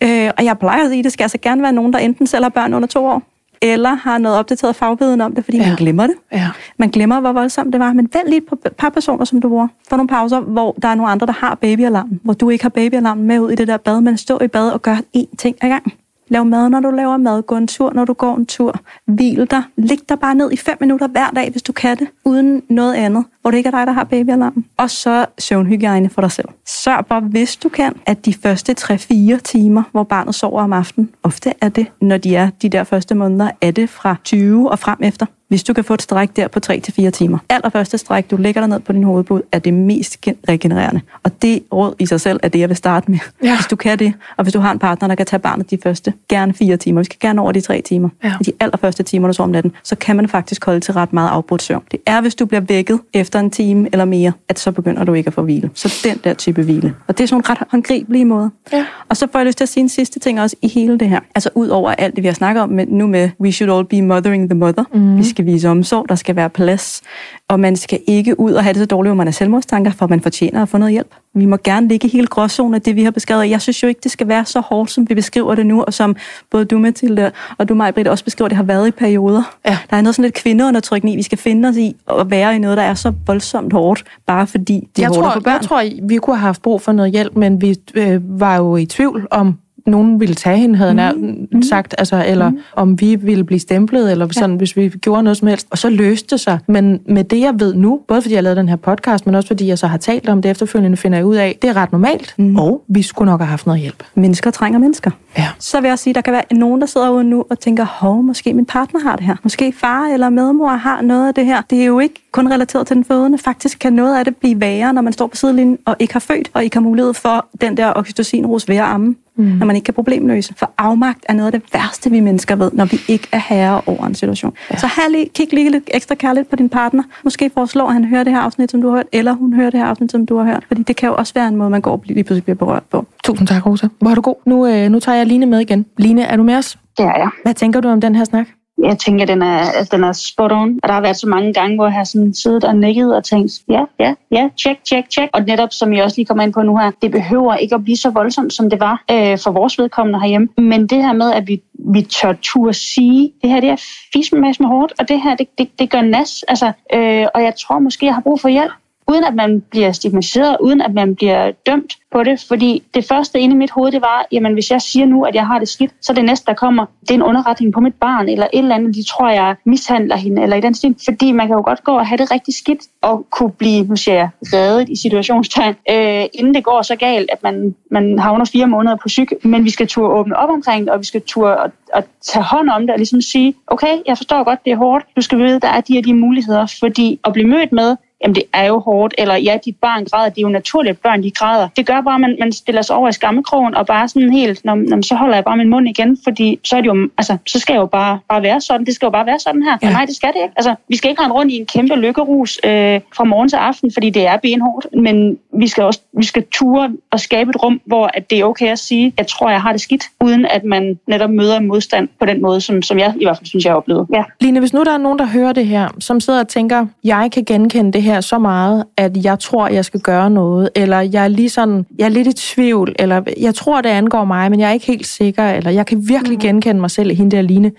Øh, og jeg plejer at sige, at det skal altså gerne være nogen, der enten selv har børn under to år, eller har noget opdateret fagviden om det, fordi Ja. man glemmer det. Ja. Man glemmer, hvor voldsomt det var. Men vælg lige et par- par personer, som du bruger. Få nogle pauser, hvor der er nogle andre, der har babyalarmen. Hvor du ikke har babyalarmen med ud i det der bad, men stå i bad og gør én ting ad gangen. Lav mad, når du laver mad. Gå en tur, når du går en tur. Hvil dig. Lig dig bare ned i 5 minutter hver dag, hvis du kan det. Uden noget andet. Hvor det ikke er dig, der har babyalarmen. Og så søvnhygiejne for dig selv. Sørg for, hvis du kan, at de første 3-4 timer, hvor barnet sover om aftenen, ofte er det, når de er de der første måneder, er det fra 20 og frem efter. Hvis du kan få et stræk der på 3-4 timer. Allerførste stræk, du lægger dig ned på din hovedbud, er det mest gen- regenererende. Og det råd i sig selv er det, jeg vil starte med. Ja. Hvis du kan det, og hvis du har en partner, der kan tage barnet de første, gerne 4 timer. Vi skal gerne over de 3 timer. Ja. De allerførste timer, du sover om natten, så kan man faktisk holde til ret meget afbrudt søvn. Det er, hvis du bliver vækket efter en time eller mere, at så begynder du ikke at få hvile. Så den der type hvile. Og det er sådan nogle ret håndgribelige måder. Ja. Og så får jeg lyst til at sige en sidste ting også i hele det her. Altså ud over alt det, vi har snakket om med, nu med We should all be mothering the mother. Mm. Vi skal vise omsorg, der skal være plads. Og man skal ikke ud og have det så dårligt, hvor man er selvmordstanker, for man fortjener at få noget hjælp. Vi må gerne ligge i hele gråzonen af det, vi har beskrevet. Jeg synes jo ikke, det skal være så hårdt, som vi beskriver det nu, og som både du, Mathilde, og du, Maj-Britt, også beskriver, det har været i perioder. Ja. Der er noget sådan lidt kvindeundertrykkende i, vi skal finde os i at være i noget, der er så voldsomt hårdt, bare fordi det er jeg, hårdt tror, få børn. jeg tror, vi kunne have haft brug for noget hjælp, men vi øh, var jo i tvivl om, nogen ville tage hende, havde mm. nær sagt, altså, eller mm. om vi ville blive stemplet, eller sådan, hvis vi gjorde noget som helst. Og så løste det sig. Men med det, jeg ved nu, både fordi jeg lavede den her podcast, men også fordi jeg så har talt om det efterfølgende, finder jeg ud af, det er ret normalt, mm. og vi skulle nok have haft noget hjælp. Mennesker trænger mennesker. Ja. Så vil jeg sige, der kan være nogen, der sidder ude nu og tænker, hov, måske min partner har det her. Måske far eller medmor har noget af det her. Det er jo ikke kun relateret til den fødende. Faktisk kan noget af det blive værre, når man står på sidelinjen og ikke har født, og ikke har mulighed for den der oxytocin-ros ved at amme. Mm. når man ikke kan problemløse. For afmagt er noget af det værste, vi mennesker ved, når vi ikke er herre over en situation. Ja. Så her lige, kig lige lidt ekstra kærligt på din partner. Måske foreslår, at han hører det her afsnit, som du har hørt, eller hun hører det her afsnit, som du har hørt. Fordi det kan jo også være en måde, man går og lige pludselig bliver berørt på. Tusind tak, Rosa. Hvor er du god. Nu, øh, nu tager jeg Line med igen. Line, er du med os? Det er jeg. Hvad tænker du om den her snak? Jeg tænker, den er, at den er spot on. Og der har været så mange gange, hvor jeg har sådan siddet og nikket og tænkt, ja, ja, ja, check, check, check. Og netop, som jeg også lige kommer ind på nu her, det behøver ikke at blive så voldsomt, som det var øh, for vores vedkommende herhjemme. Men det her med, at vi, vi tør turde sige, det her det er fismemads med hårdt, og det her, det, det, det gør nas. Altså, øh, og jeg tror måske, jeg har brug for hjælp uden at man bliver stigmatiseret, uden at man bliver dømt på det. Fordi det første inde i mit hoved, det var, jamen hvis jeg siger nu, at jeg har det skidt, så det næste, der kommer, det er en underretning på mit barn, eller et eller andet, de tror, jeg mishandler hende, eller i den stil. Fordi man kan jo godt gå og have det rigtig skidt, og kunne blive, nu siger jeg, reddet i situationstegn, øh, inden det går så galt, at man, man havner fire måneder på syg. Men vi skal turde åbne op omkring det, og vi skal turde at, at tage hånd om det, og ligesom sige, okay, jeg forstår godt, det er hårdt, du skal vide, der er de og de muligheder, fordi at blive mødt med, jamen det er jo hårdt, eller ja, dit barn græder, det er jo naturligt, at børn de græder. Det gør bare, at man, man stiller sig over i skammekrogen, og bare sådan helt, når, når, så holder jeg bare min mund igen, fordi så, er det jo, altså, så skal jeg jo bare, bare være sådan, det skal jo bare være sådan her. Ja. nej, det skal det ikke. Altså, vi skal ikke rende rundt i en kæmpe lykkerus øh, fra morgen til aften, fordi det er benhårdt, men vi skal også vi skal ture og skabe et rum, hvor at det er okay at sige, jeg tror, jeg har det skidt, uden at man netop møder modstand på den måde, som, som jeg i hvert fald synes, jeg har oplevet. Ja. Line, hvis nu der er nogen, der hører det her, som sidder og tænker, jeg kan genkende det her her så meget, at jeg tror, jeg skal gøre noget, eller jeg er lige sådan, jeg er lidt i tvivl, eller jeg tror, det angår mig, men jeg er ikke helt sikker, eller jeg kan virkelig mm. genkende mig selv i hende der Line.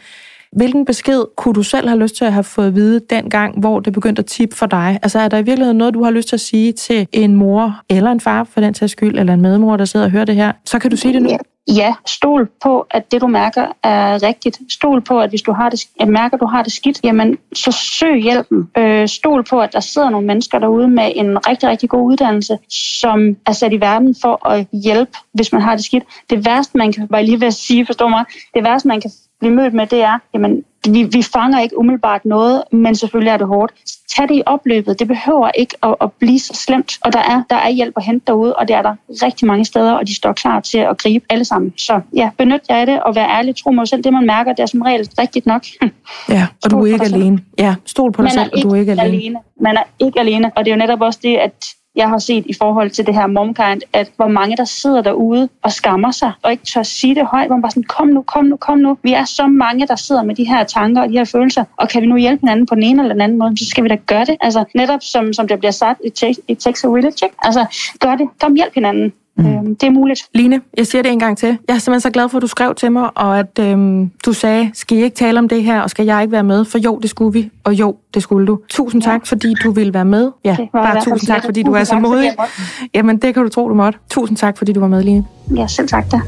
Hvilken besked kunne du selv have lyst til at have fået at vide dengang, hvor det begyndte at tippe for dig? Altså er der i virkeligheden noget, du har lyst til at sige til en mor, eller en far for den sags skyld, eller en medmor, der sidder og hører det her? Så kan du sige det nu. Ja, stol på, at det du mærker er rigtigt. Stol på, at hvis du har det, at mærker, at du har det skidt, jamen så søg hjælpen. Øh, stol på, at der sidder nogle mennesker derude med en rigtig, rigtig god uddannelse, som er sat i verden for at hjælpe, hvis man har det skidt. Det værste, man kan, bare lige ved at sige, forstå mig, det værste, man kan blive mødt med, det er, jamen, vi, vi fanger ikke umiddelbart noget, men selvfølgelig er det hårdt. Tag det i opløbet. Det behøver ikke at, at blive så slemt. Og der er, der er hjælp at hente derude, og det er der rigtig mange steder, og de står klar til at gribe alle sammen. Så ja, benyt jer af det, og vær ærlig. Tro mig selv, det man mærker, det er som regel rigtigt nok. ja, og du er ikke alene. Ja, stol på dig selv, og du er ikke alene. alene. Man er ikke alene, og det er jo netop også det, at jeg har set i forhold til det her momkind, at hvor mange der sidder derude og skammer sig, og ikke tør sige det højt, hvor man bare sådan, kom nu, kom nu, kom nu. Vi er så mange, der sidder med de her tanker og de her følelser, og kan vi nu hjælpe hinanden på den ene eller den anden måde, så skal vi da gøre det. Altså netop som, som der bliver sagt, it takes a village, altså gør det, kom hjælp hinanden. Mm. Øhm, det er muligt. Line, jeg siger det en gang til. Jeg er simpelthen så glad for, at du skrev til mig, og at øhm, du sagde, skal I ikke tale om det her, og skal jeg ikke være med? For jo, det skulle vi, og jo, det skulle du. Tusind tak, fordi du ville være med. Ja, bare tusind tak, fordi du er så modig. Jamen, det kan du tro, du måtte. Tusind tak, fordi du var med, Line. Ja, selv tak da.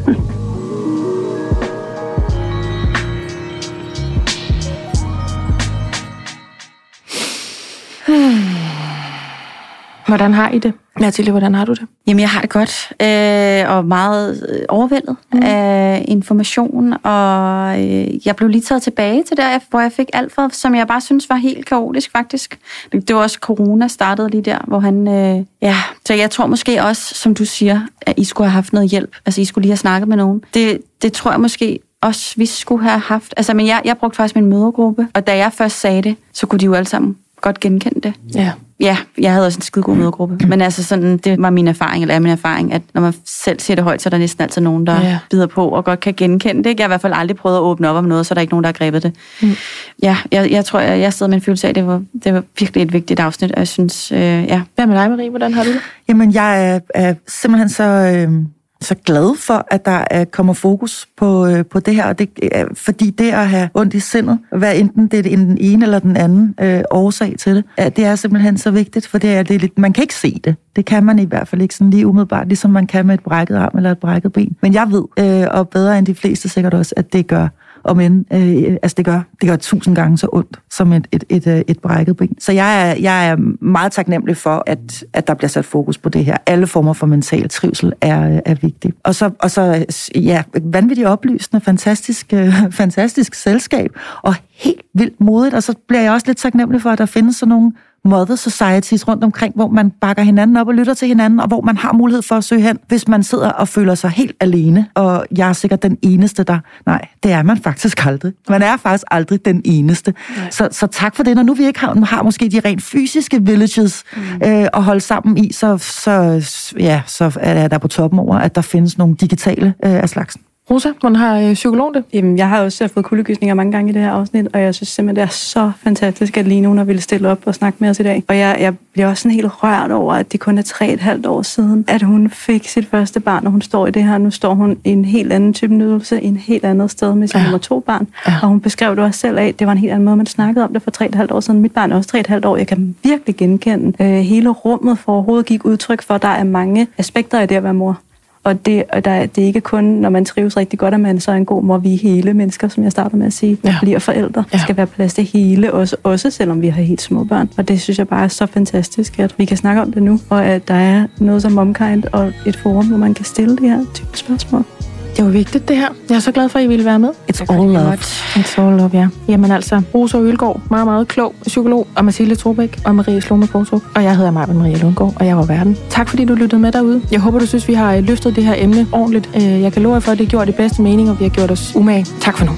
Hvordan har I det? Natalie, hvordan har du det? Jamen, jeg har det godt, øh, og meget øh, overvældet mm. af information, og øh, jeg blev lige taget tilbage til der, hvor jeg fik Alfred, som jeg bare synes var helt kaotisk, faktisk. Det, det var også corona startede lige der, hvor han... Øh, ja, så jeg tror måske også, som du siger, at I skulle have haft noget hjælp. Altså, I skulle lige have snakket med nogen. Det, det tror jeg måske også, vi skulle have haft. Altså, men jeg, jeg brugte faktisk min mødergruppe, og da jeg først sagde det, så kunne de jo alle sammen godt genkende det. Ja. Ja, jeg havde også en skide god mødegruppe. Men altså sådan, det var min erfaring, eller er min erfaring, at når man selv siger det højt, så er der næsten altid nogen, der ja. bider på og godt kan genkende det. Jeg har i hvert fald aldrig prøvet at åbne op om noget, så er der ikke nogen, der har grebet det. Mm. Ja, jeg, jeg tror, jeg, jeg sidder med en følelse af, at det var, det var virkelig et vigtigt afsnit, og jeg synes, øh, ja. Hvad med dig, Marie? Hvordan har du det? Jamen, jeg er, er simpelthen så... Øh så glad for, at der er, kommer fokus på, øh, på det her, og det, øh, fordi det at have ondt i sindet, hvad enten det er den ene eller den anden øh, årsag til det, at det er simpelthen så vigtigt, for det er, det er lidt, man kan ikke se det. Det kan man i hvert fald ikke sådan lige umiddelbart, ligesom man kan med et brækket arm eller et brækket ben. Men jeg ved, øh, og bedre end de fleste sikkert også, at det gør om end, øh, altså det gør, det gør tusind gange så ondt som et, et, et, øh, et brækket ben. Så jeg er, jeg er meget taknemmelig for, at, at der bliver sat fokus på det her. Alle former for mental trivsel er, øh, er vigtige. Og så, og så øh, ja, vanvittigt oplysende, fantastisk, øh, fantastisk selskab, og helt vildt modigt, og så bliver jeg også lidt taknemmelig for, at der findes sådan nogle mother societies rundt omkring, hvor man bakker hinanden op og lytter til hinanden, og hvor man har mulighed for at søge hen, hvis man sidder og føler sig helt alene. Og jeg er sikkert den eneste, der... Nej, det er man faktisk aldrig. Man er faktisk aldrig den eneste. Så, så tak for det. Når nu vi ikke har, har måske de rent fysiske villages mm. øh, at holde sammen i, så, så, ja, så er der på toppen over, at der findes nogle digitale øh, af slagsen. Rosa, hvordan har øh, psykologen det? Jamen, jeg har også fået kuldegysninger mange gange i det her afsnit, og jeg synes simpelthen, det er så fantastisk, at Line hun har ville stille op og snakke med os i dag. Og jeg, jeg bliver også sådan helt rørt over, at det kun er tre et halvt år siden, at hun fik sit første barn, og hun står i det her. Nu står hun i en helt anden type nydelse, i en helt andet sted med sin ja. nummer to barn. Ja. Og hun beskrev det også selv af, det var en helt anden måde, man snakkede om det for tre et halvt år siden. Mit barn er også tre et halvt år. Jeg kan virkelig genkende øh, hele rummet for overhovedet gik udtryk for, at der er mange aspekter i det at være mor. Og, det, og der, det er ikke kun, når man trives rigtig godt, at man så er en god mor. Vi er hele mennesker, som jeg starter med at sige. Ja. Bliver forældre. Ja. skal være plads til hele, også, også selvom vi har helt små børn. Og det synes jeg bare er så fantastisk, at vi kan snakke om det nu. Og at der er noget som Momkind og et forum, hvor man kan stille det her type spørgsmål. Det var vigtigt, det her. Jeg er så glad for, at I ville være med. It's all love. It's all love, ja. Jamen altså, Rosa Ølgaard, meget, meget klog psykolog, og Mathilde Trobæk og Marie Slome Kortrup. Og jeg hedder Marben Maria Lundgaard, og jeg var verden. Tak fordi du lyttede med derude. Jeg håber, du synes, vi har løftet det her emne ordentligt. Øh, jeg kan love jer for, at det gjorde det bedste mening, og vi har gjort os umage. Tak for nu.